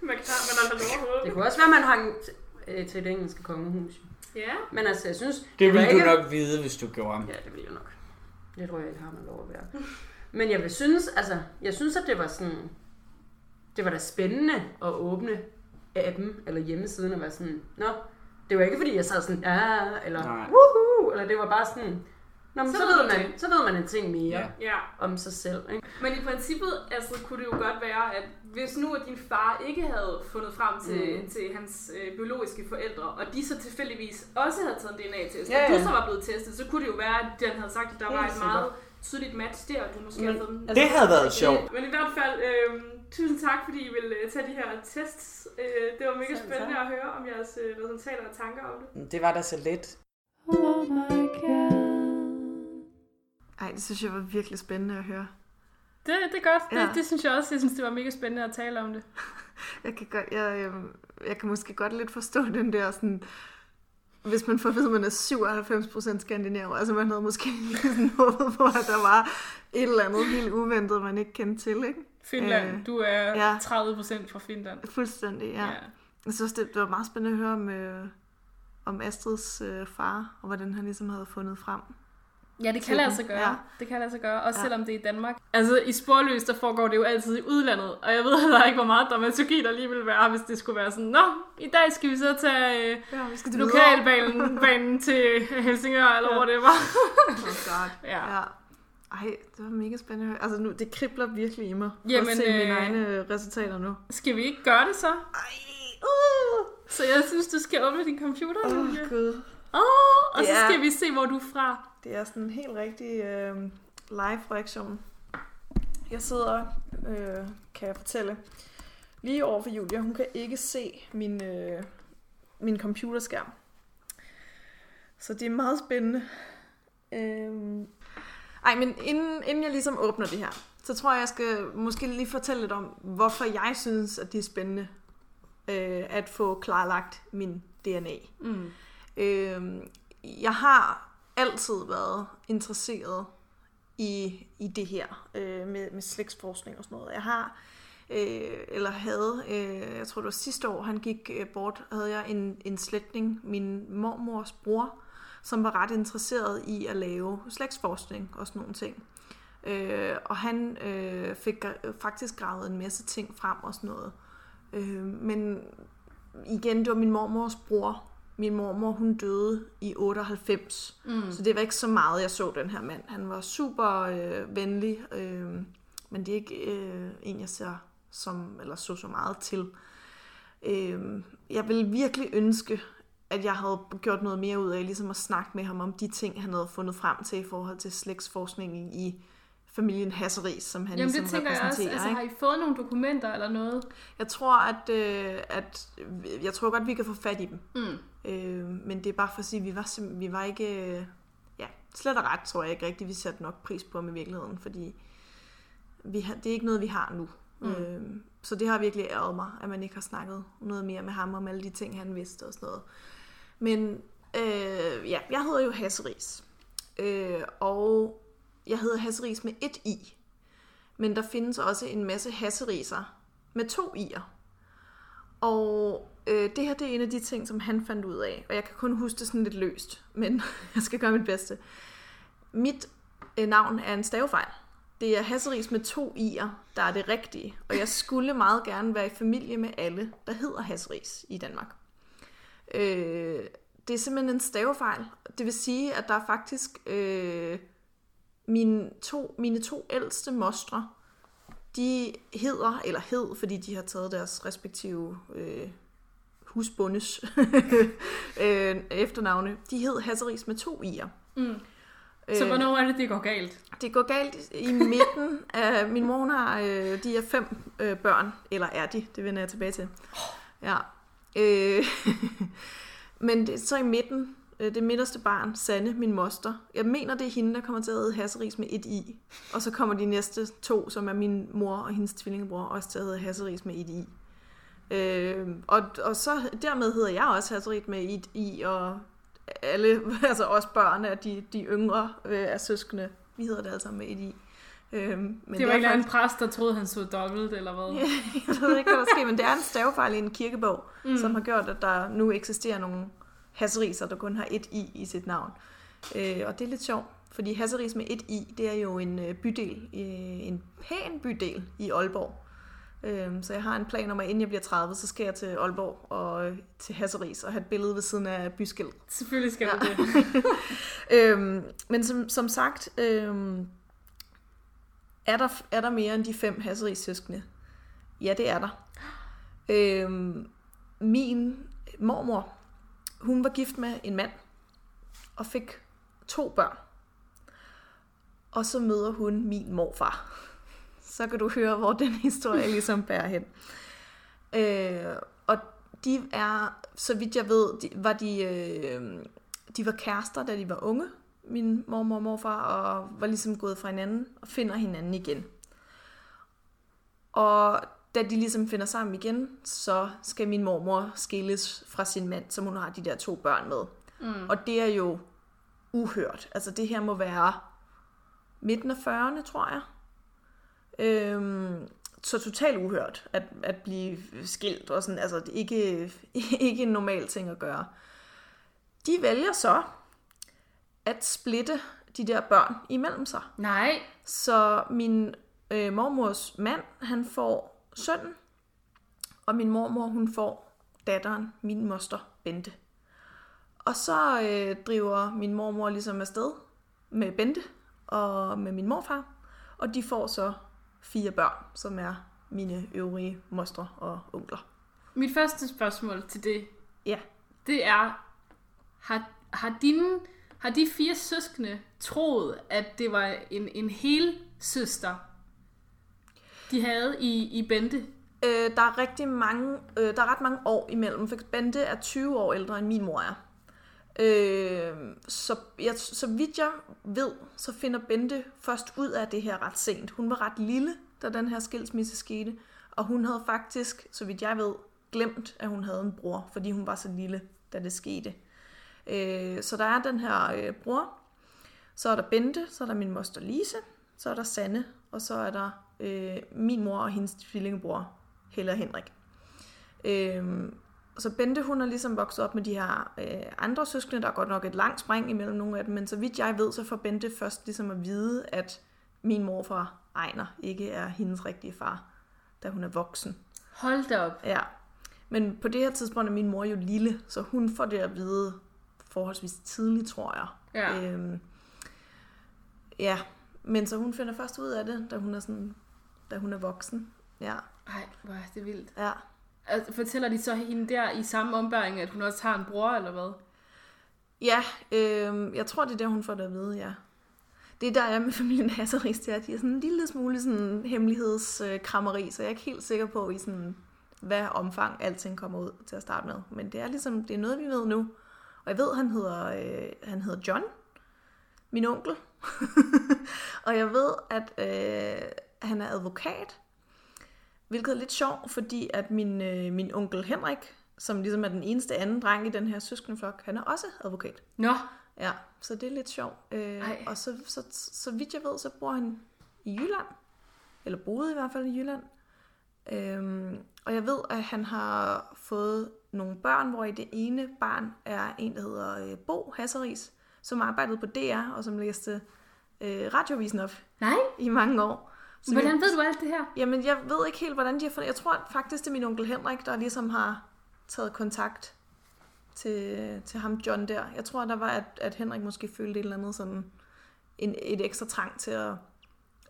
S2: Man kan man har overhovedet.
S4: Det kunne også være, at man hang til, øh, til det engelske kongehus.
S2: Ja.
S4: Men altså, jeg synes...
S5: Det
S4: var
S5: ville du
S4: ikke-
S5: nok vide, hvis du gjorde.
S4: Ja, det vil jeg nok. Det tror jeg ikke har man lov at være. Men jeg vil synes, altså, jeg synes, at det var sådan, det var da spændende at åbne appen eller hjemmesiden og være sådan, nå, det var ikke fordi, jeg sad sådan, ja, eller woohoo, eller det var bare sådan, nå, men
S2: Så
S4: så,
S2: ved
S4: man, så ved man en ting mere
S5: Ja.
S4: ja.
S2: Ja.
S4: om sig selv. Ikke?
S2: Men i princippet altså, kunne det jo godt være, at hvis nu at din far ikke havde fundet frem til, mm. Til hans øh, biologiske forældre, og de så tilfældigvis også havde taget en DNA-test,
S4: Ja,
S2: og du
S4: ja.
S2: så var blevet testet, så kunne det jo være, at den havde sagt, at der
S4: Helt
S2: var et
S4: sikkert.
S2: meget tydeligt match der, og du måske
S4: Men,
S2: havde fået den.
S5: Det havde været sjovt.
S2: Men i hvert fald, øh, tusind tak, fordi I ville øh, tage de her tests. Øh, det var mega
S4: Selv
S2: spændende
S4: tak.
S2: at høre om jeres øh, resultater og tanker om det.
S5: Det var da så let.
S3: Oh my god.
S1: Ej, det synes jeg var virkelig spændende at høre.
S2: Det, det er godt.
S1: Ja.
S2: Det, det synes jeg også. Jeg synes, det var mega spændende at tale om det.
S1: Jeg kan, godt, jeg, jeg, jeg kan måske godt lidt forstå den der sådan, hvis man får at man er 97% skandinaver. Altså man havde måske lige håbet på, at der var et eller andet helt uventet, man ikke kendte til, ikke?
S2: Finland,
S1: Øh,
S2: du er
S1: ja.
S2: 30% fra Finland.
S1: Fuldstændig, ja. ja. Jeg synes, det, det var meget spændende at høre om, øh, om Astrids øh, far, og hvordan han ligesom havde fundet frem.
S2: Ja, det kan
S1: til
S2: lade sig gøre.
S1: Ja.
S2: Det kan lade sig gøre, også
S1: Ja.
S2: selvom det er i Danmark. Altså, i Sporløs, der foregår det jo altid i udlandet, og jeg ved heller ikke, hvor meget dramaturgi der lige ville være, hvis det skulle være sådan, Nå, i dag skal vi så tage øh,
S1: Ja, vi skal
S2: lokalbanen banen til Helsingør, eller
S1: Ja.
S2: hvor det var.
S1: Oh God.
S2: Ja.
S1: ja. Ej, det var mega spændende. Altså nu, det kribler virkelig i mig.
S2: Jamen,
S1: at se mine
S2: øh,
S1: egne øh, resultater nu.
S2: Skal vi ikke gøre det så?
S1: Ej, uh,
S2: Så jeg synes, du skal åbne din computer,
S1: Åh, oh, gud.
S2: Åh, og så
S1: Ja.
S2: skal vi se, hvor du er fra.
S1: Det er sådan en helt rigtig øh, live-reaktion. Jeg sidder, øh, kan jeg fortælle, lige over for Julia. Hun kan ikke se min, øh, min computerskærm. Så det er meget spændende. Øh, ej, men inden, inden jeg ligesom åbner det her, så tror jeg, jeg skal måske lige fortælle lidt om, hvorfor jeg synes, at det er spændende øh, at få klarlagt min DNA.
S2: Mm.
S1: Øh, jeg har altid været interesseret i, i det her øh, med, med slægtsforskning og sådan noget. Jeg har, øh, eller havde, øh, jeg tror det var sidste år, han gik øh, bort, havde jeg en, en slægtning, min mormors bror, som var ret interesseret i at lave slægtsforskning og sådan nogle ting. Øh, og han øh, fik faktisk gravet en masse ting frem og sådan noget. Øh, men igen, det var min mormors bror. Min mormor, hun døde i 98.
S2: Mm.
S1: Så det var ikke så meget, jeg så den her mand. Han var super øh, venlig, øh, men det er ikke øh, en, jeg ser som, eller så så meget til. Øh, jeg vil virkelig ønske, at jeg havde gjort noget mere ud af ligesom at snakke med ham om de ting, han havde fundet frem til i forhold til slægtsforskningen i familien Hasseris, som han
S2: Jamen
S1: ligesom
S2: det tænker jeg også.
S1: repræsenterer.
S2: Altså,
S1: ikke?
S2: har I fået nogle dokumenter eller noget?
S1: Jeg tror, at, øh, at jeg tror godt, vi kan få fat i dem.
S2: Mm.
S1: Øh, men det er bare for at sige, at vi var, sim- vi var ikke... Øh, ja, slet og ret tror jeg ikke rigtigt, vi satte nok pris på ham i virkeligheden, fordi vi har, det er ikke noget, vi har nu.
S2: Mm.
S1: Øh, så det har virkelig ærget mig, at man ikke har snakket noget mere med ham om alle de ting, han vidste og sådan noget. Men øh, ja, jeg hedder jo Hasseris. Øh, og jeg hedder Hasseris med et i. Men der findes også en masse Hasseriser med to i'er. Og øh, det her det er en af de ting, som han fandt ud af. Og jeg kan kun huske det sådan lidt løst, men jeg skal gøre mit bedste. Mit øh, navn er en stavefejl. Det er Hasseris med to i'er, der er det rigtige. Og jeg skulle meget gerne være i familie med alle, der hedder Hasseris i Danmark. Øh, det er simpelthen en stavefejl. Det vil sige, at der er faktisk øh, mine, to, mine to ældste mostre, de hedder, eller hed, fordi de har taget deres respektive øh, husbundes øh, efternavne, de hed Hasseris med to i'er.
S2: Mm. Så hvornår er det, det går galt?
S1: Det går galt i midten af... Min mor har... Øh, de er fem øh, børn. Eller er de? Det vender jeg tilbage til. Ja. Øh, men det, så i midten... Øh, det midterste barn, Sanne, min moster. Jeg mener, det er hende, der kommer til at hedde Hasseris med et i. Og så kommer de næste to, som er min mor og hendes tvillingebror, også til at hedde Hasseris med et i. Øh, og, og så dermed hedder jeg også Hasseris med et i, og alle, altså også børn af de, de yngre øh, af søskende, vi hedder det sammen med et i. Øhm, men
S2: det var ikke en præst, der troede, han så dobbelt, eller hvad?
S1: Ja, jeg ved ikke, hvad der sker, men det er en stavefejl i en kirkebog, mm. som har gjort, at der nu eksisterer nogle hasseriser, der kun har et i i sit navn. Øh, og det er lidt sjovt, fordi Hasseris med et i, det er jo en øh, bydel, øh, en pæn bydel i Aalborg. Øh, så jeg har en plan om, at inden jeg bliver 30, så skal jeg til Aalborg og øh, til Hasseris og have et billede ved siden af byskilt.
S2: Selvfølgelig skal
S1: Ja.
S2: du det.
S1: øhm, men som, som sagt, øhm, er, der, er der mere end de fem Hasseris søskende? Ja, det er der. Øhm, min mormor, hun var gift med en mand og fik to børn. Og så møder hun min morfar. Så kan du høre, hvor den historie ligesom bærer hen. Øh, og de er, så vidt jeg ved, de, var de, øh, de var kærester, da de var unge, min mormor og morfar, og var ligesom gået fra hinanden og finder hinanden igen. Og da de ligesom finder sammen igen, så skal min mormor skilles fra sin mand, som hun har de der to børn med. Mm. Og det er jo uhørt. Altså det her må være midten af 40'erne, tror jeg. Øhm, så totalt uhørt at, at blive skilt og sådan, altså det ikke, ikke en normal ting at gøre. De vælger så at splitte de der børn imellem sig.
S2: Nej.
S1: Så min øh, mormors mand, han får sønnen, og min mormor, hun får datteren, min moster, Bente. Og så øh, driver min mormor ligesom afsted med Bente og med min morfar, og de får så fire børn, som er mine øvrige mostre og onkler.
S2: Mit første spørgsmål til det,
S1: Ja.
S2: det er, har, har, dine, har de fire søskende troet, at det var en, en hel søster, de havde i, i Bente?
S1: Øh, der er rigtig mange, øh, der er ret mange år imellem, for Bente er 20 år ældre end min mor er. Øh, så, jeg, så vidt jeg ved, så finder Bente først ud af det her ret sent. Hun var ret lille, da den her skilsmisse skete, og hun havde faktisk, så vidt jeg ved, glemt, at hun havde en bror, fordi hun var så lille, da det skete. Øh, så der er den her øh, bror, så er der Bente, så er der min moster Lise, så er der Sanne, og så er der øh, min mor og hendes tvillingebror, Helle og Henrik. Øh, så Bente, hun er ligesom vokset op med de her øh, andre søskende, der er godt nok et langt spring imellem nogle af dem, men så vidt jeg ved, så får Bente først ligesom at vide, at min morfar Ejner ikke er hendes rigtige far, da hun er voksen.
S2: Hold da op.
S1: Ja. Men på det her tidspunkt er min mor jo lille, så hun får det at vide forholdsvis tidligt, tror jeg.
S2: Ja.
S1: Øhm, ja, men så hun finder først ud af det, da hun er, sådan, da hun er voksen. Ja,
S2: Ej, hvor er det vildt.
S1: ja.
S2: Altså, fortæller de så hende der i samme ombæring, at hun også har en bror, eller hvad?
S1: Ja, øh, jeg tror, det er der, hun får det at vide, ja. Det er der, jeg er med familien Hasseris, det er, at de er sådan en lille smule sådan hemmelighedskrammeri, så jeg er ikke helt sikker på, i sådan, hvad omfang alting kommer ud til at starte med. Men det er ligesom, det er noget, vi ved nu. Og jeg ved, han hedder, øh, han hedder John, min onkel. og jeg ved, at øh, han er advokat, hvilket er lidt sjovt, fordi at min, øh, min onkel Henrik, som ligesom er den eneste anden dreng i den her søskenflok, han er også advokat.
S2: Nå,
S1: Ja, så det er lidt sjovt. Øh,
S2: Ej.
S1: og så, så, så vidt jeg ved, så bor han i Jylland. Eller boede i hvert fald i Jylland. Øhm, og jeg ved, at han har fået nogle børn, hvor i det ene barn er en, der hedder øh, Bo Hasseris, som arbejdede på DR, og som læste øh, radiovisen op
S2: nej.
S1: i mange år. Så
S2: Hvordan
S1: jeg,
S2: ved du alt det her?
S1: Jamen, jeg ved ikke helt, hvordan de har fundet... Jeg tror faktisk, det er min onkel Henrik, der ligesom har taget kontakt til, til ham John der. Jeg tror, der var, at, at Henrik måske følte et eller andet sådan... En, et ekstra trang til at,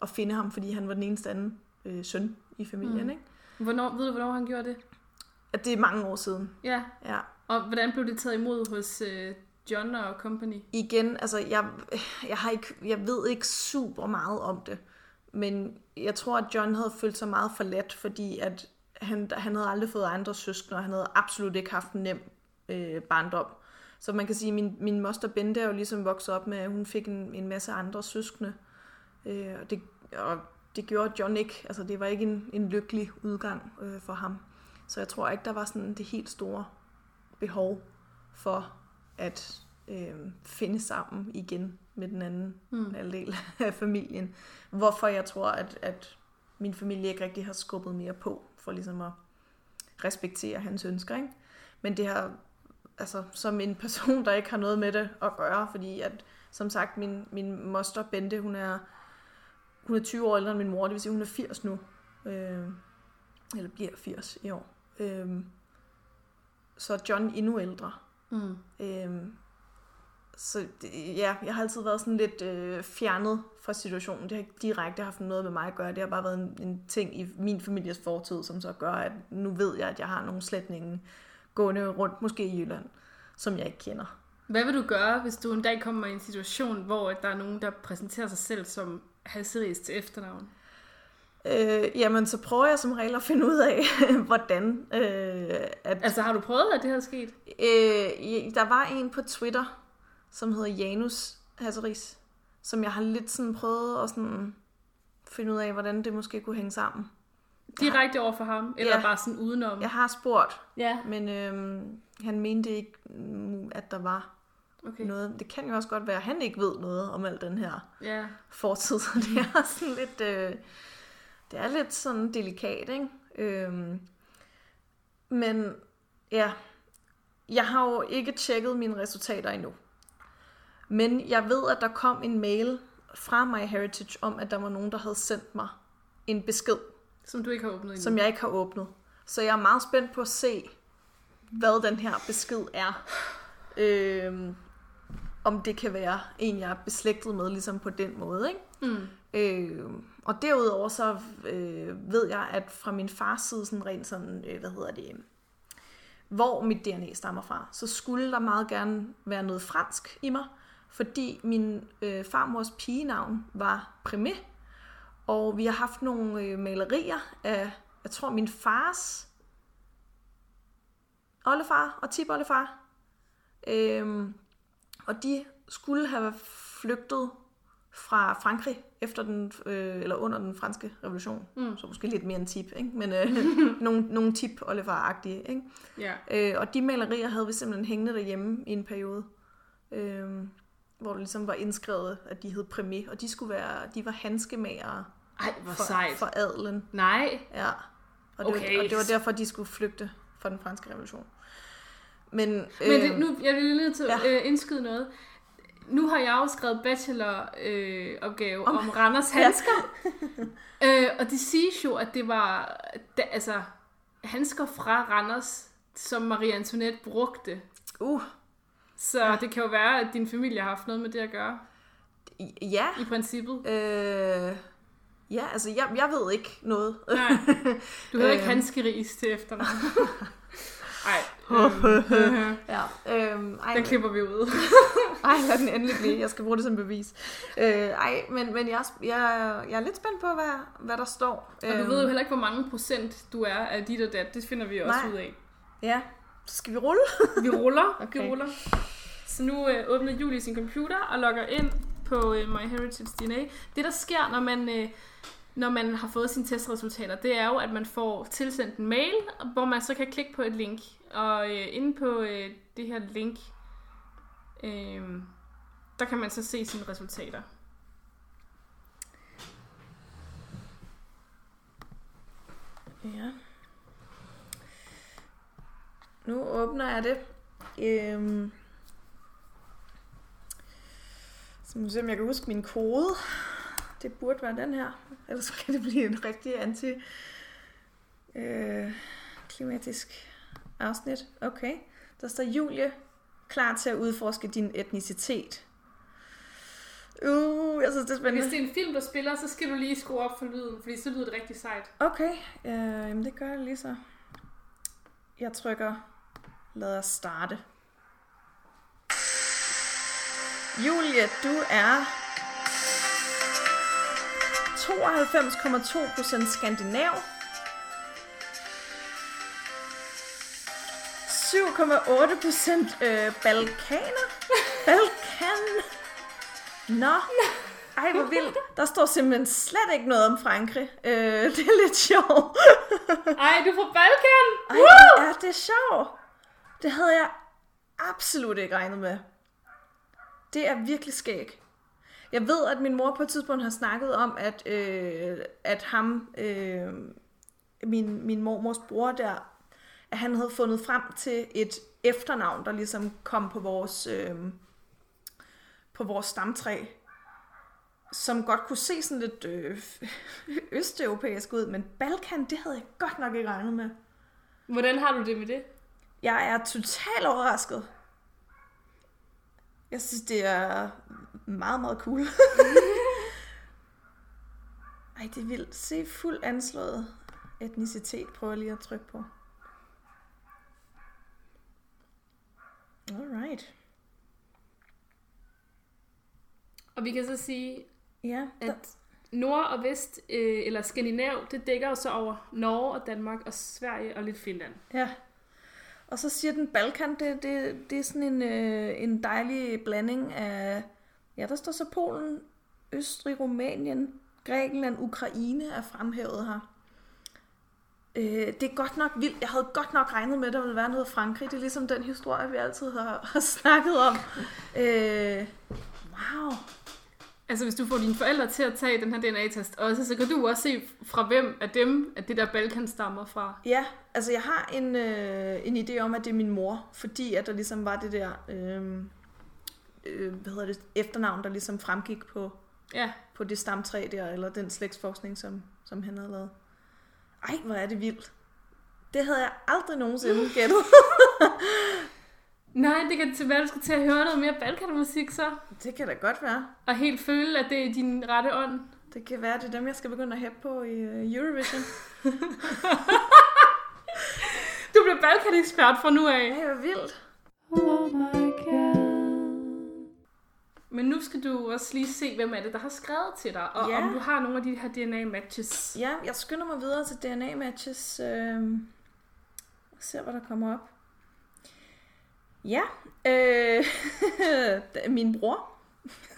S1: at finde ham, fordi han var den eneste anden øh, søn i familien,
S2: Mm.
S1: ikke?
S2: Hvornår, ved du, hvornår han gjorde det?
S1: At det er mange år siden,
S2: Ja.
S1: ja.
S2: Og hvordan blev det taget imod hos øh, John og company?
S1: igen, altså jeg, jeg, har ikke, jeg ved ikke super meget om det, men jeg tror, at John havde følt sig meget forladt, fordi at han, han havde aldrig fået andre søskende, og han havde absolut ikke haft en nem øh, barndom. Så man kan sige, at min, min moster Bente er jo ligesom vokset op med, at hun fik en, en masse andre søskende. Øh, og, det, og det gjorde John ikke. Altså det var ikke en, en lykkelig udgang øh, for ham. Så jeg tror ikke, der var sådan det helt store behov for at øh, finde sammen igen med den anden
S2: Mm.
S1: halvdel af familien. Hvorfor jeg tror, at, at min familie ikke rigtig har skubbet mere på, for ligesom at respektere hans ønsker. Ikke? Men det har, altså som en person, der ikke har noget med det at gøre, fordi at, som sagt, min, min moster Bente, hun er, hun er 20 år ældre end min mor, det vil sige, hun er 80 nu. Øh, eller bliver 80 i år. Øh, så er John endnu ældre.
S2: Mm.
S1: Øhm, så ja, jeg har altid været sådan lidt øh, fjernet fra situationen. Det har ikke direkte haft noget med mig at gøre. Det har bare været en, en ting i min families fortid, som så gør, at nu ved jeg, at jeg har nogle slætninge gående rundt, måske i Jylland, som jeg ikke kender.
S2: Hvad vil du gøre, hvis du en dag kommer i en situation, hvor der er nogen, der præsenterer sig selv som Hasseris til efternavn?
S1: Øh, jamen, så prøver jeg som regel at finde ud af, hvordan øh, at
S2: Altså, har du prøvet, at det her er sket?
S1: Øh, der var en på Twitter, som hedder Janus Hasseris, som jeg har lidt sådan prøvet at sådan finde ud af, hvordan det måske kunne hænge sammen.
S2: Direkte over for ham? Eller
S1: Ja.
S2: bare sådan udenom?
S1: Jeg har spurgt,
S2: Ja,
S1: men øhm, han mente ikke, mm, at der var
S2: okay.
S1: noget. Det kan jo også godt være, at han ikke ved noget om al den her
S2: Ja.
S1: fortid, så det er sådan lidt, øh, det er lidt sådan delikat, ikke? Øhm, men ja, jeg har jo ikke tjekket mine resultater endnu. Men jeg ved, at der kom en mail fra MyHeritage om, at der var nogen, der havde sendt mig en besked,
S2: Som du ikke har åbnet endnu.
S1: som jeg ikke har åbnet. Så jeg er meget spændt på at se, hvad den her besked er. Øhm, om det kan være en, jeg er beslægtet med, ligesom på den måde, ikke?
S2: Mm.
S1: Øh, og derudover så øh, ved jeg, at fra min fars side, sådan rent sådan, øh, hvad hedder det, hvor mit DNA stammer fra, så skulle der meget gerne være noget fransk i mig, fordi min øh, farmors pigenavn var Primé, og vi har haft nogle øh, malerier af, jeg tror min fars oldefar og tipoldefar, øhm, og de skulle have flygtet fra Frankrig efter den, øh, eller under den franske revolution.
S2: Mm.
S1: Så måske lidt mere en tip, ikke? men øh, nogle, nogle tip agtige ikke?
S2: Ja.
S1: Øh, og de malerier havde vi simpelthen hængende derhjemme i en periode, øh, hvor det ligesom var indskrevet, at de hed Primé, og de skulle være, de var handskemager
S2: Ej, hvor
S1: for,
S2: sejt.
S1: for adelen.
S2: Nej.
S1: Ja. Og det,
S2: Okay.
S1: var, og det var derfor, de skulle flygte fra den franske revolution. Men,
S2: Men
S1: øh,
S2: det, nu, jeg vil lige til at
S1: ja.
S2: øh, indskyde noget. Nu har jeg jo skrevet bacheloropgave øh, opgave
S1: Om-
S2: om, Randers handsker. øh, og det siges jo, at det var da, altså, handsker fra Randers, som Marie Antoinette brugte.
S1: uh,
S2: Så ja. det kan jo være, at din familie har haft noget med det at gøre,
S1: ja,
S2: i princippet.
S1: Øh, Ja, altså, jeg, jeg ved ikke noget.
S2: Nej, du hedder ikke
S1: Øhm.
S2: Hanskeris til efternavn. Ej, øh,
S1: ja, øhm, ej,
S2: den klipper vi ud.
S1: ej, lad den endelig blive. Jeg skal bruge det som bevis. Øh, ej, men, men jeg, er jeg, jeg er lidt spændt på, hvad, hvad der står.
S2: Og du ved jo heller ikke, hvor mange procent du er af dit og dat. Det finder vi også
S1: Nej.
S2: ud af.
S1: Ja, så skal vi rulle?
S2: Vi ruller, okay. Vi ruller. Så nu øh, åbner Julie sin computer og logger ind på øh, MyHeritage DNA. Det, der sker, når man, øh, når man har fået sine testresultater, det er jo, at man får tilsendt en mail, hvor man så kan klikke på et link. Og øh, inde på øh, det her link, øh, der kan man så se sine resultater.
S1: Ja. Nu åbner jeg det. Øhm. Så må vi se, om jeg kan huske min kode. Det burde være den her. Ellers kan det blive en rigtig anti øh, klimatisk afsnit. Okay. Der står Julie klar til at udforske din etnicitet. Uh, jeg synes, det er spændende.
S2: hvis det er en film, der spiller, så skal du lige skrue op for lyden, fordi så lyder det rigtig sejt.
S1: Okay, øh, jamen det gør jeg lige så. Jeg trykker, lad os starte. Julie, du er 92,2% skandinav. 7,8% øh, balkaner. Balkan. Nå. Ej, hvor vildt. Der står simpelthen slet ikke noget om Frankrig. Øh, det er lidt sjovt.
S2: Ej, du er fra Balkan!
S1: Ej, er det sjovt. Det havde jeg absolut ikke regnet med. Det er virkelig skæg. Jeg ved, at min mor på et tidspunkt har snakket om, at, øh, at ham, øh, min, min mormors bror der, at han havde fundet frem til et efternavn, der ligesom kom på vores, øh, på vores stamtræ, som godt kunne se sådan lidt øh, østeuropæisk ud, men Balkan, det havde jeg godt nok ikke regnet med.
S2: Hvordan har du det med det?
S1: Jeg er totalt overrasket. Jeg synes, det er meget, meget cool. Ej, det er vildt. Se fuld anslået etnicitet. Prøver lige at trykke på. Alright.
S2: Og vi kan så sige,
S1: Ja, der,
S2: at Nord og Vest, øh, eller Skandinav, det dækker jo så over Norge og Danmark og Sverige og lidt Finland.
S1: ja. Og så siger den Balkan, det, det, det er sådan en, øh, en dejlig blanding af... Ja, der står så Polen, Østrig, Rumænien, Grækenland, Ukraine er fremhævet her. Øh, det er godt nok vildt. Jeg havde godt nok regnet med, at der ville være noget Frankrig. Det er ligesom den historie, vi altid har, har snakket om. Øh, wow.
S2: Altså hvis du får dine forældre til at tage den her DNA-test også, så kan du også se fra hvem af dem, at det der Balkan stammer fra.
S1: Ja, altså jeg har en, øh, en idé om, at det er min mor, fordi at der ligesom var det der, øh, øh, hvad hedder det, efternavn, der ligesom fremgik på,
S2: Ja,
S1: på det stamtræ der, eller den slægtsforskning, som, som han havde lavet. Ej, hvor er det vildt. Det havde jeg aldrig nogensinde gættet.
S2: nej, det kan til være, du skal til at høre noget mere Balkan-musik så,
S1: det kan da godt være.
S2: og helt føle, at det er din rette ånd.
S1: Det kan være, det er dem, jeg skal begynde at hæppe på i øh, Eurovision.
S2: Du bliver Balkan-ekspert fra nu af.
S1: Ej, hvor vildt.
S3: Oh my god.
S2: Men nu skal du også lige se, hvem er det, der har skrevet til dig, og
S1: Ja.
S2: om du har nogle af de her DNA-matches.
S1: Ja, jeg skynder mig videre til DNA-matches. Øh, og ser, hvad der kommer op. Ja, øh, min bror.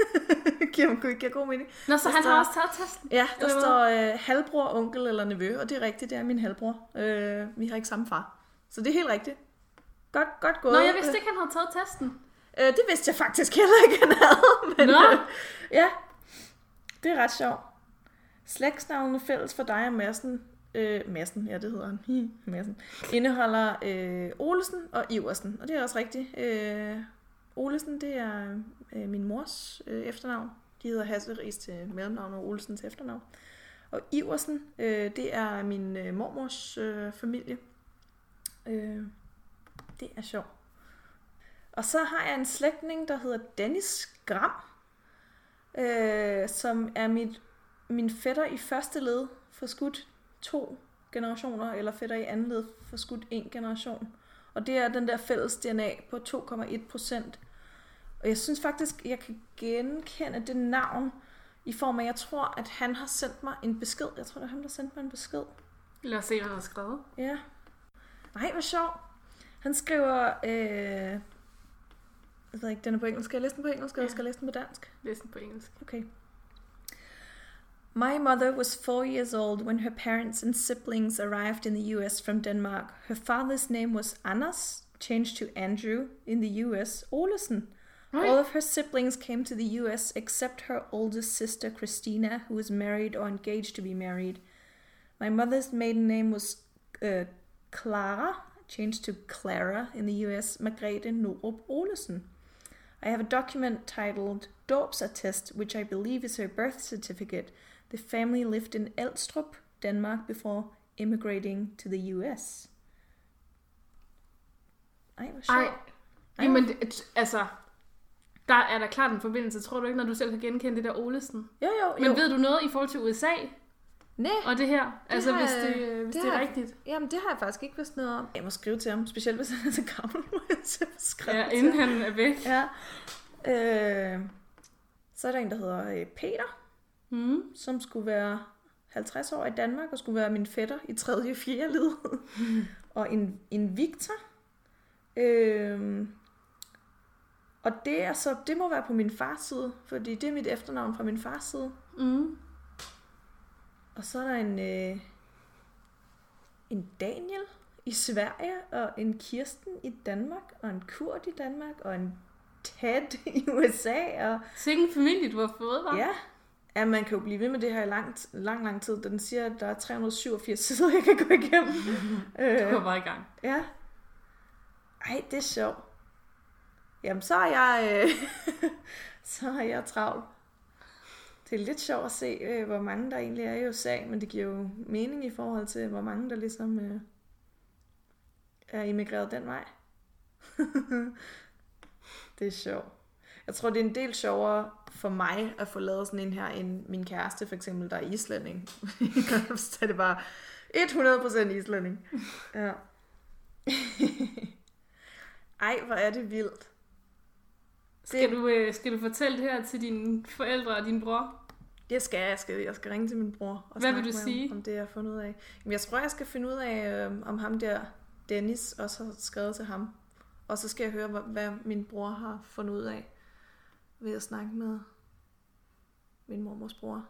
S1: giver, giver god mening.
S2: Nå, så
S1: Der
S2: han
S1: står-
S2: har også taget testen.
S1: Ja, der
S2: Eller
S1: står øh, halvbror, onkel eller nevø, og det er rigtigt, det er min halvbror. Øh, vi har ikke samme far. Så det er helt rigtigt. Godt, godt gået.
S2: Nå, jeg vidste ikke, han havde taget testen.
S1: Øh, det vidste jeg faktisk heller ikke, han havde. Men,
S2: Nå.
S1: øh, ja, det er ret sjovt. Slægtsnavnene fælles for dig og Madsen, øh, Madsen, ja det hedder han, Hi, Madsen, indeholder øh, Olesen og Iversen. Og det er også rigtigt. Øh, Olesen, det er øh, min mors øh, efternavn. De hedder Hasseris til mellemnavn og Olsen til efternavn. Og Iversen, øh, det er min øh, mormors øh, familie. Øh, det er sjovt. Og så har jeg en slægtning, der hedder Dennis Gram, øh, som er mit min fætter i første led for skudt to generationer, eller fætter i anden led får skudt en generation. Og det er den der fælles DNA på 2,1 procent. Og jeg synes faktisk, jeg kan genkende det navn i form af, jeg tror, at han har sendt mig en besked. Jeg tror, det er ham, der sendte mig en besked.
S2: Lad os se, hvad han har skrevet.
S1: Ja. Nej, hvor sjov. Han skriver... Øh... Jeg ved ikke, den er på engelsk. Skal jeg læse den på engelsk, eller
S2: Ja.
S1: skal jeg læse den på dansk?
S2: Læs den på engelsk.
S1: Okay. My mother was four years old when her parents and siblings arrived in the US from Denmark. Her father's name was Anders, changed to Andrew in the US, Olesen.
S2: Right.
S1: All of her siblings came to the US except her oldest sister Christina, who was married or engaged to be married. My mother's maiden name was uh, Clara, changed to Clara in the US, Margrethe Norup Olesen. I have a document titled Dåbsattest, which I believe is her birth certificate. The family lived in Elstrup, Denmark, before immigrating to the US. Ej, hvor sjovt.
S2: Ej, jamen, det, altså, der er der klart en forbindelse, tror du ikke, når du selv kan genkende det der Olesen?
S1: Jo, jo,
S2: Men
S1: jo.
S2: ved du noget i forhold til USA
S1: Nej,
S2: og det her? Altså,
S1: har
S2: hvis det, hvis
S1: det
S2: det, er
S1: har
S2: rigtigt.
S1: jamen det har jeg faktisk ikke vidst noget om. Jeg må skrive til ham, specielt hvis han er så gammel, må jeg til at skrive
S2: Ja,
S1: til
S2: inden
S1: ham.
S2: han er væk.
S1: Ja. Øh, så er der en, der hedder øh, Peter,
S2: Mm.
S1: som skulle være 50 år i Danmark og skulle være min fætter i 3. og 4. led. og en, en Victor. Øh, og det, er så, det må være på min fars side, fordi det er mit efternavn fra min fars side.
S2: Mm.
S1: Og så er der en, øh, en Daniel i Sverige, og en Kirsten i Danmark, og en Kurt i Danmark, og en Ted i USA, og
S2: Sikke en familie, du har fået, var.
S1: ja, ja, man kan jo blive ved med det her i lang, lang, lang tid. Den siger, at der er 387 sider, jeg kan gå igennem.
S2: Du
S1: øh,
S2: var bare i gang.
S1: ja. Ej, det er sjovt. Jamen, så er jeg, øh, så er jeg travlt. Det er lidt sjovt at se, øh, hvor mange der egentlig er i USA, men det giver jo mening i forhold til, hvor mange der ligesom øh, er immigreret den vej. det er sjovt. Jeg tror, det er en del sjovere for mig at få lavet sådan en her, end min kæreste for eksempel, der er islænding. så er det bare 100% islænding. Ja. Ej, hvor er det vildt.
S2: Skal du, øh, skal du fortælle det her til dine forældre og din bror?
S1: Det skal jeg. Jeg skal, jeg skal ringe til min bror og
S2: Hvad vil du
S1: med
S2: sige?
S1: Ham, om det, jeg har fundet ud af. Jamen, jeg tror, jeg skal finde ud af, øh, om ham der, Dennis, også har skrevet til ham. Og så skal jeg høre, hvad, hvad min bror har fundet ud af ved at snakke med min mormors bror.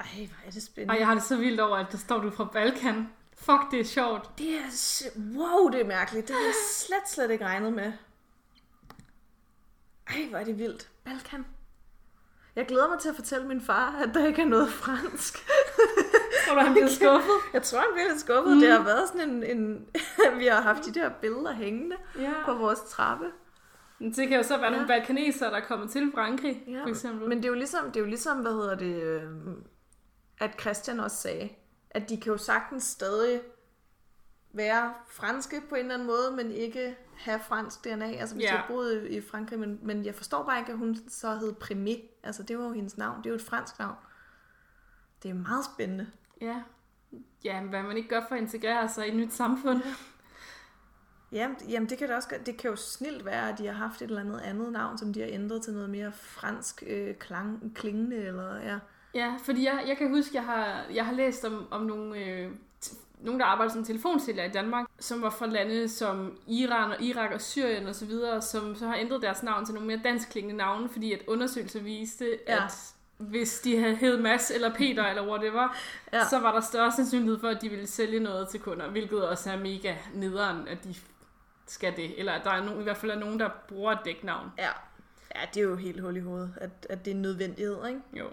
S1: Ej, hvor er det spændende.
S2: Og jeg har det så vildt over, at der står du fra Balkan. Fuck, det er sjovt.
S1: Det er... Wow, det er mærkeligt. Det har jeg slet, slet ikke regnet med. Ej, hvor er det vildt. Balkan. Jeg glæder mig til at fortælle min far, at der ikke er noget fransk.
S2: Tror du, han bliver skuffet?
S1: Jeg tror, han bliver lidt skuffet. Mm. Det har været sådan en... en vi har haft de der billeder hængende
S2: Ja.
S1: på vores trappe.
S2: Men Det kan jo så være nogle
S1: Ja.
S2: balkanesere, der er kommet til Frankrig,
S1: Ja,
S2: for eksempel.
S1: Men det er jo ligesom, det er jo ligesom hvad hedder det, øh, at Christian også sagde, at de kan jo sagtens stadig være franske på en eller anden måde, men ikke have fransk DNA. Altså hvis
S2: Ja.
S1: ja. de har boet i, i Frankrig, men, men jeg forstår bare ikke, at hun så hed Primé. Altså det var jo hendes navn. Det er jo et fransk navn. Det er meget spændende.
S2: Ja. Ja, hvad man ikke gør for at integrere sig i et nyt samfund.
S1: Jamen, jamen det kan det også. Det kan jo snilt være, at de har haft et eller andet andet navn, som de har ændret til noget mere fransk øh, klang, klingende, eller ja.
S2: Ja, fordi jeg, jeg kan huske, jeg har, jeg har læst om, om nogle, øh, nogen, der arbejder som telefonsælger i Danmark, som var fra lande som Iran og Irak og Syrien og så videre, som så har ændret deres navn til nogle mere danskklingende navne, fordi at undersøgelser viste, ja. At hvis de havde hed Mads eller Peter eller whatever. Ja. så var der større sandsynlighed for, at de ville sælge noget til kunder, hvilket også er mega nederen, at de skal det. Eller at der er nogen, i hvert fald er nogen, der bruger et dæknavn.
S1: Ja. Ja, det er jo helt hul i hovedet, at, at det er en nødvendighed, ikke?
S2: Jo.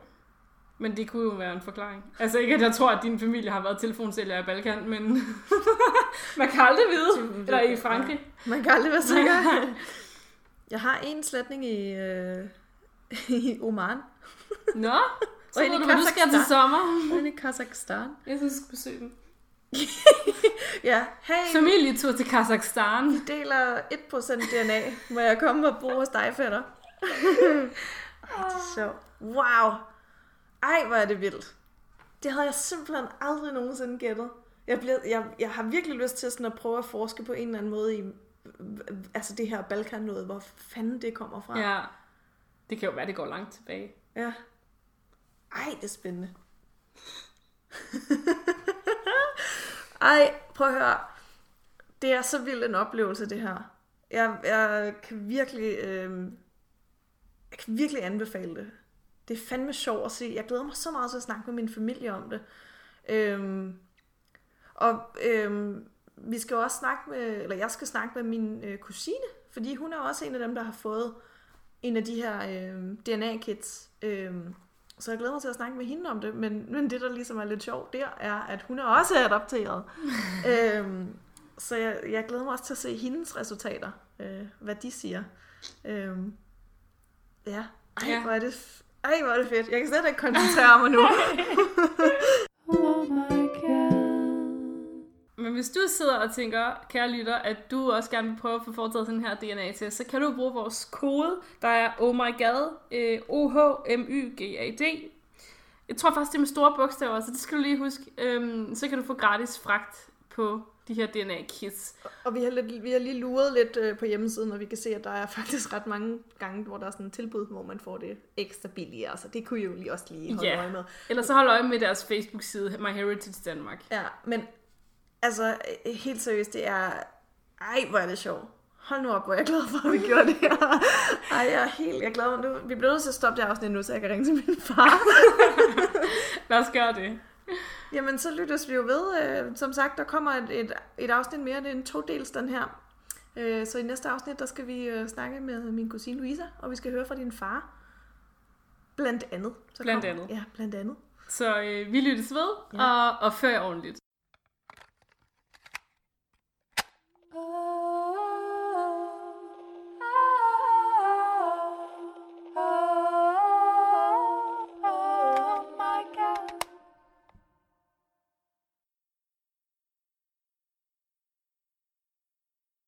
S2: Men det kunne jo være en forklaring. Altså ikke, at jeg tror, at din familie har været telefonsælger i Balkan, men man kan aldrig vide. Eller i Frankrig.
S1: Man kan aldrig være sikker. Jeg har en slætning i, øh, i Oman,
S2: Nå, så ved du, hvad du skal til sommer.
S1: og i Kazakhstan.
S2: Jeg synes, du skal besøge dem.
S1: Ja, hey,
S2: Familietur til Kazakhstan.
S1: vi deler 1% DNA. Må jeg komme og bo hos dig, fætter? Ej, det er sjovt. Wow. Ej, hvor er det vildt. Det havde jeg simpelthen aldrig nogensinde gættet. Jeg, bliver, jeg, jeg har virkelig lyst til sådan at prøve at forske på en eller anden måde i altså det her Balkan noget, hvor fanden det kommer fra.
S2: Ja. Det kan jo være, det går langt tilbage.
S1: ja. Ej, det er spændende. Ej, prøv at høre. Det er så vild en oplevelse, det her. Jeg, jeg kan virkelig... Øh, jeg kan virkelig anbefale det. Det er fandme sjovt at se. Jeg glæder mig så meget til at snakke med min familie om det. Øhm, og øhm, vi skal jo også snakke med, eller jeg skal snakke med min øh, kusine, fordi hun er også en af dem, der har fået en af de her øh, DNA-kits. Øh, så jeg glæder mig til at snakke med hende om det, men, men det, der ligesom er lidt sjovt der, er, at hun er også adopteret. øhm, så jeg, jeg glæder mig også til at se hendes resultater, øh, hvad de siger. Øhm, ja, ej,
S2: Ja.
S1: hvor er det, ej, hvor er det fedt. Jeg kan slet ikke koncentrere mig nu.
S2: Men hvis du sidder og tænker, kære lytter, at du også gerne vil prøve at få foretaget sådan her DNA-test, så kan du bruge vores kode, der er oh my god, øh, O-H-M-Y-G-A-D. Jeg tror faktisk, det er med store bogstaver, så det skal du lige huske. Øhm, så kan du få gratis fragt på de her DNA-kits.
S1: Og vi har, lidt, vi har lige luret lidt øh, på hjemmesiden, og vi kan se, at der er faktisk ret mange gange, hvor der er sådan en tilbud, hvor man får det ekstra billigere. Så det kunne I jo lige også lige holde
S2: Ja.
S1: øje med.
S2: Ellers så hold øje med deres Facebook-side, My Heritage Danmark.
S1: Ja, men altså øh, helt seriøst, det er... Ej, hvor er det sjovt. Hold nu op, hvor er jeg glad for, at vi gjorde det her. Ej, jeg er helt... Jeg er glad nu, vi bliver nødt til at stoppe det afsnit nu, så jeg kan ringe til min far.
S2: Lad os gøre det.
S1: Jamen, så lyttes vi jo ved. Øh, som sagt, der kommer et, et, et afsnit mere. Det er en todels, den her. Øh, så i næste afsnit, der skal vi snakke med min kusine Louisa, og vi skal høre fra din far. Blandt andet. Så
S2: Blandt
S1: kommer-
S2: andet.
S1: Ja, blandt andet.
S2: Så øh, vi lyttes ved,
S1: Ja.
S2: og, og før ordentligt.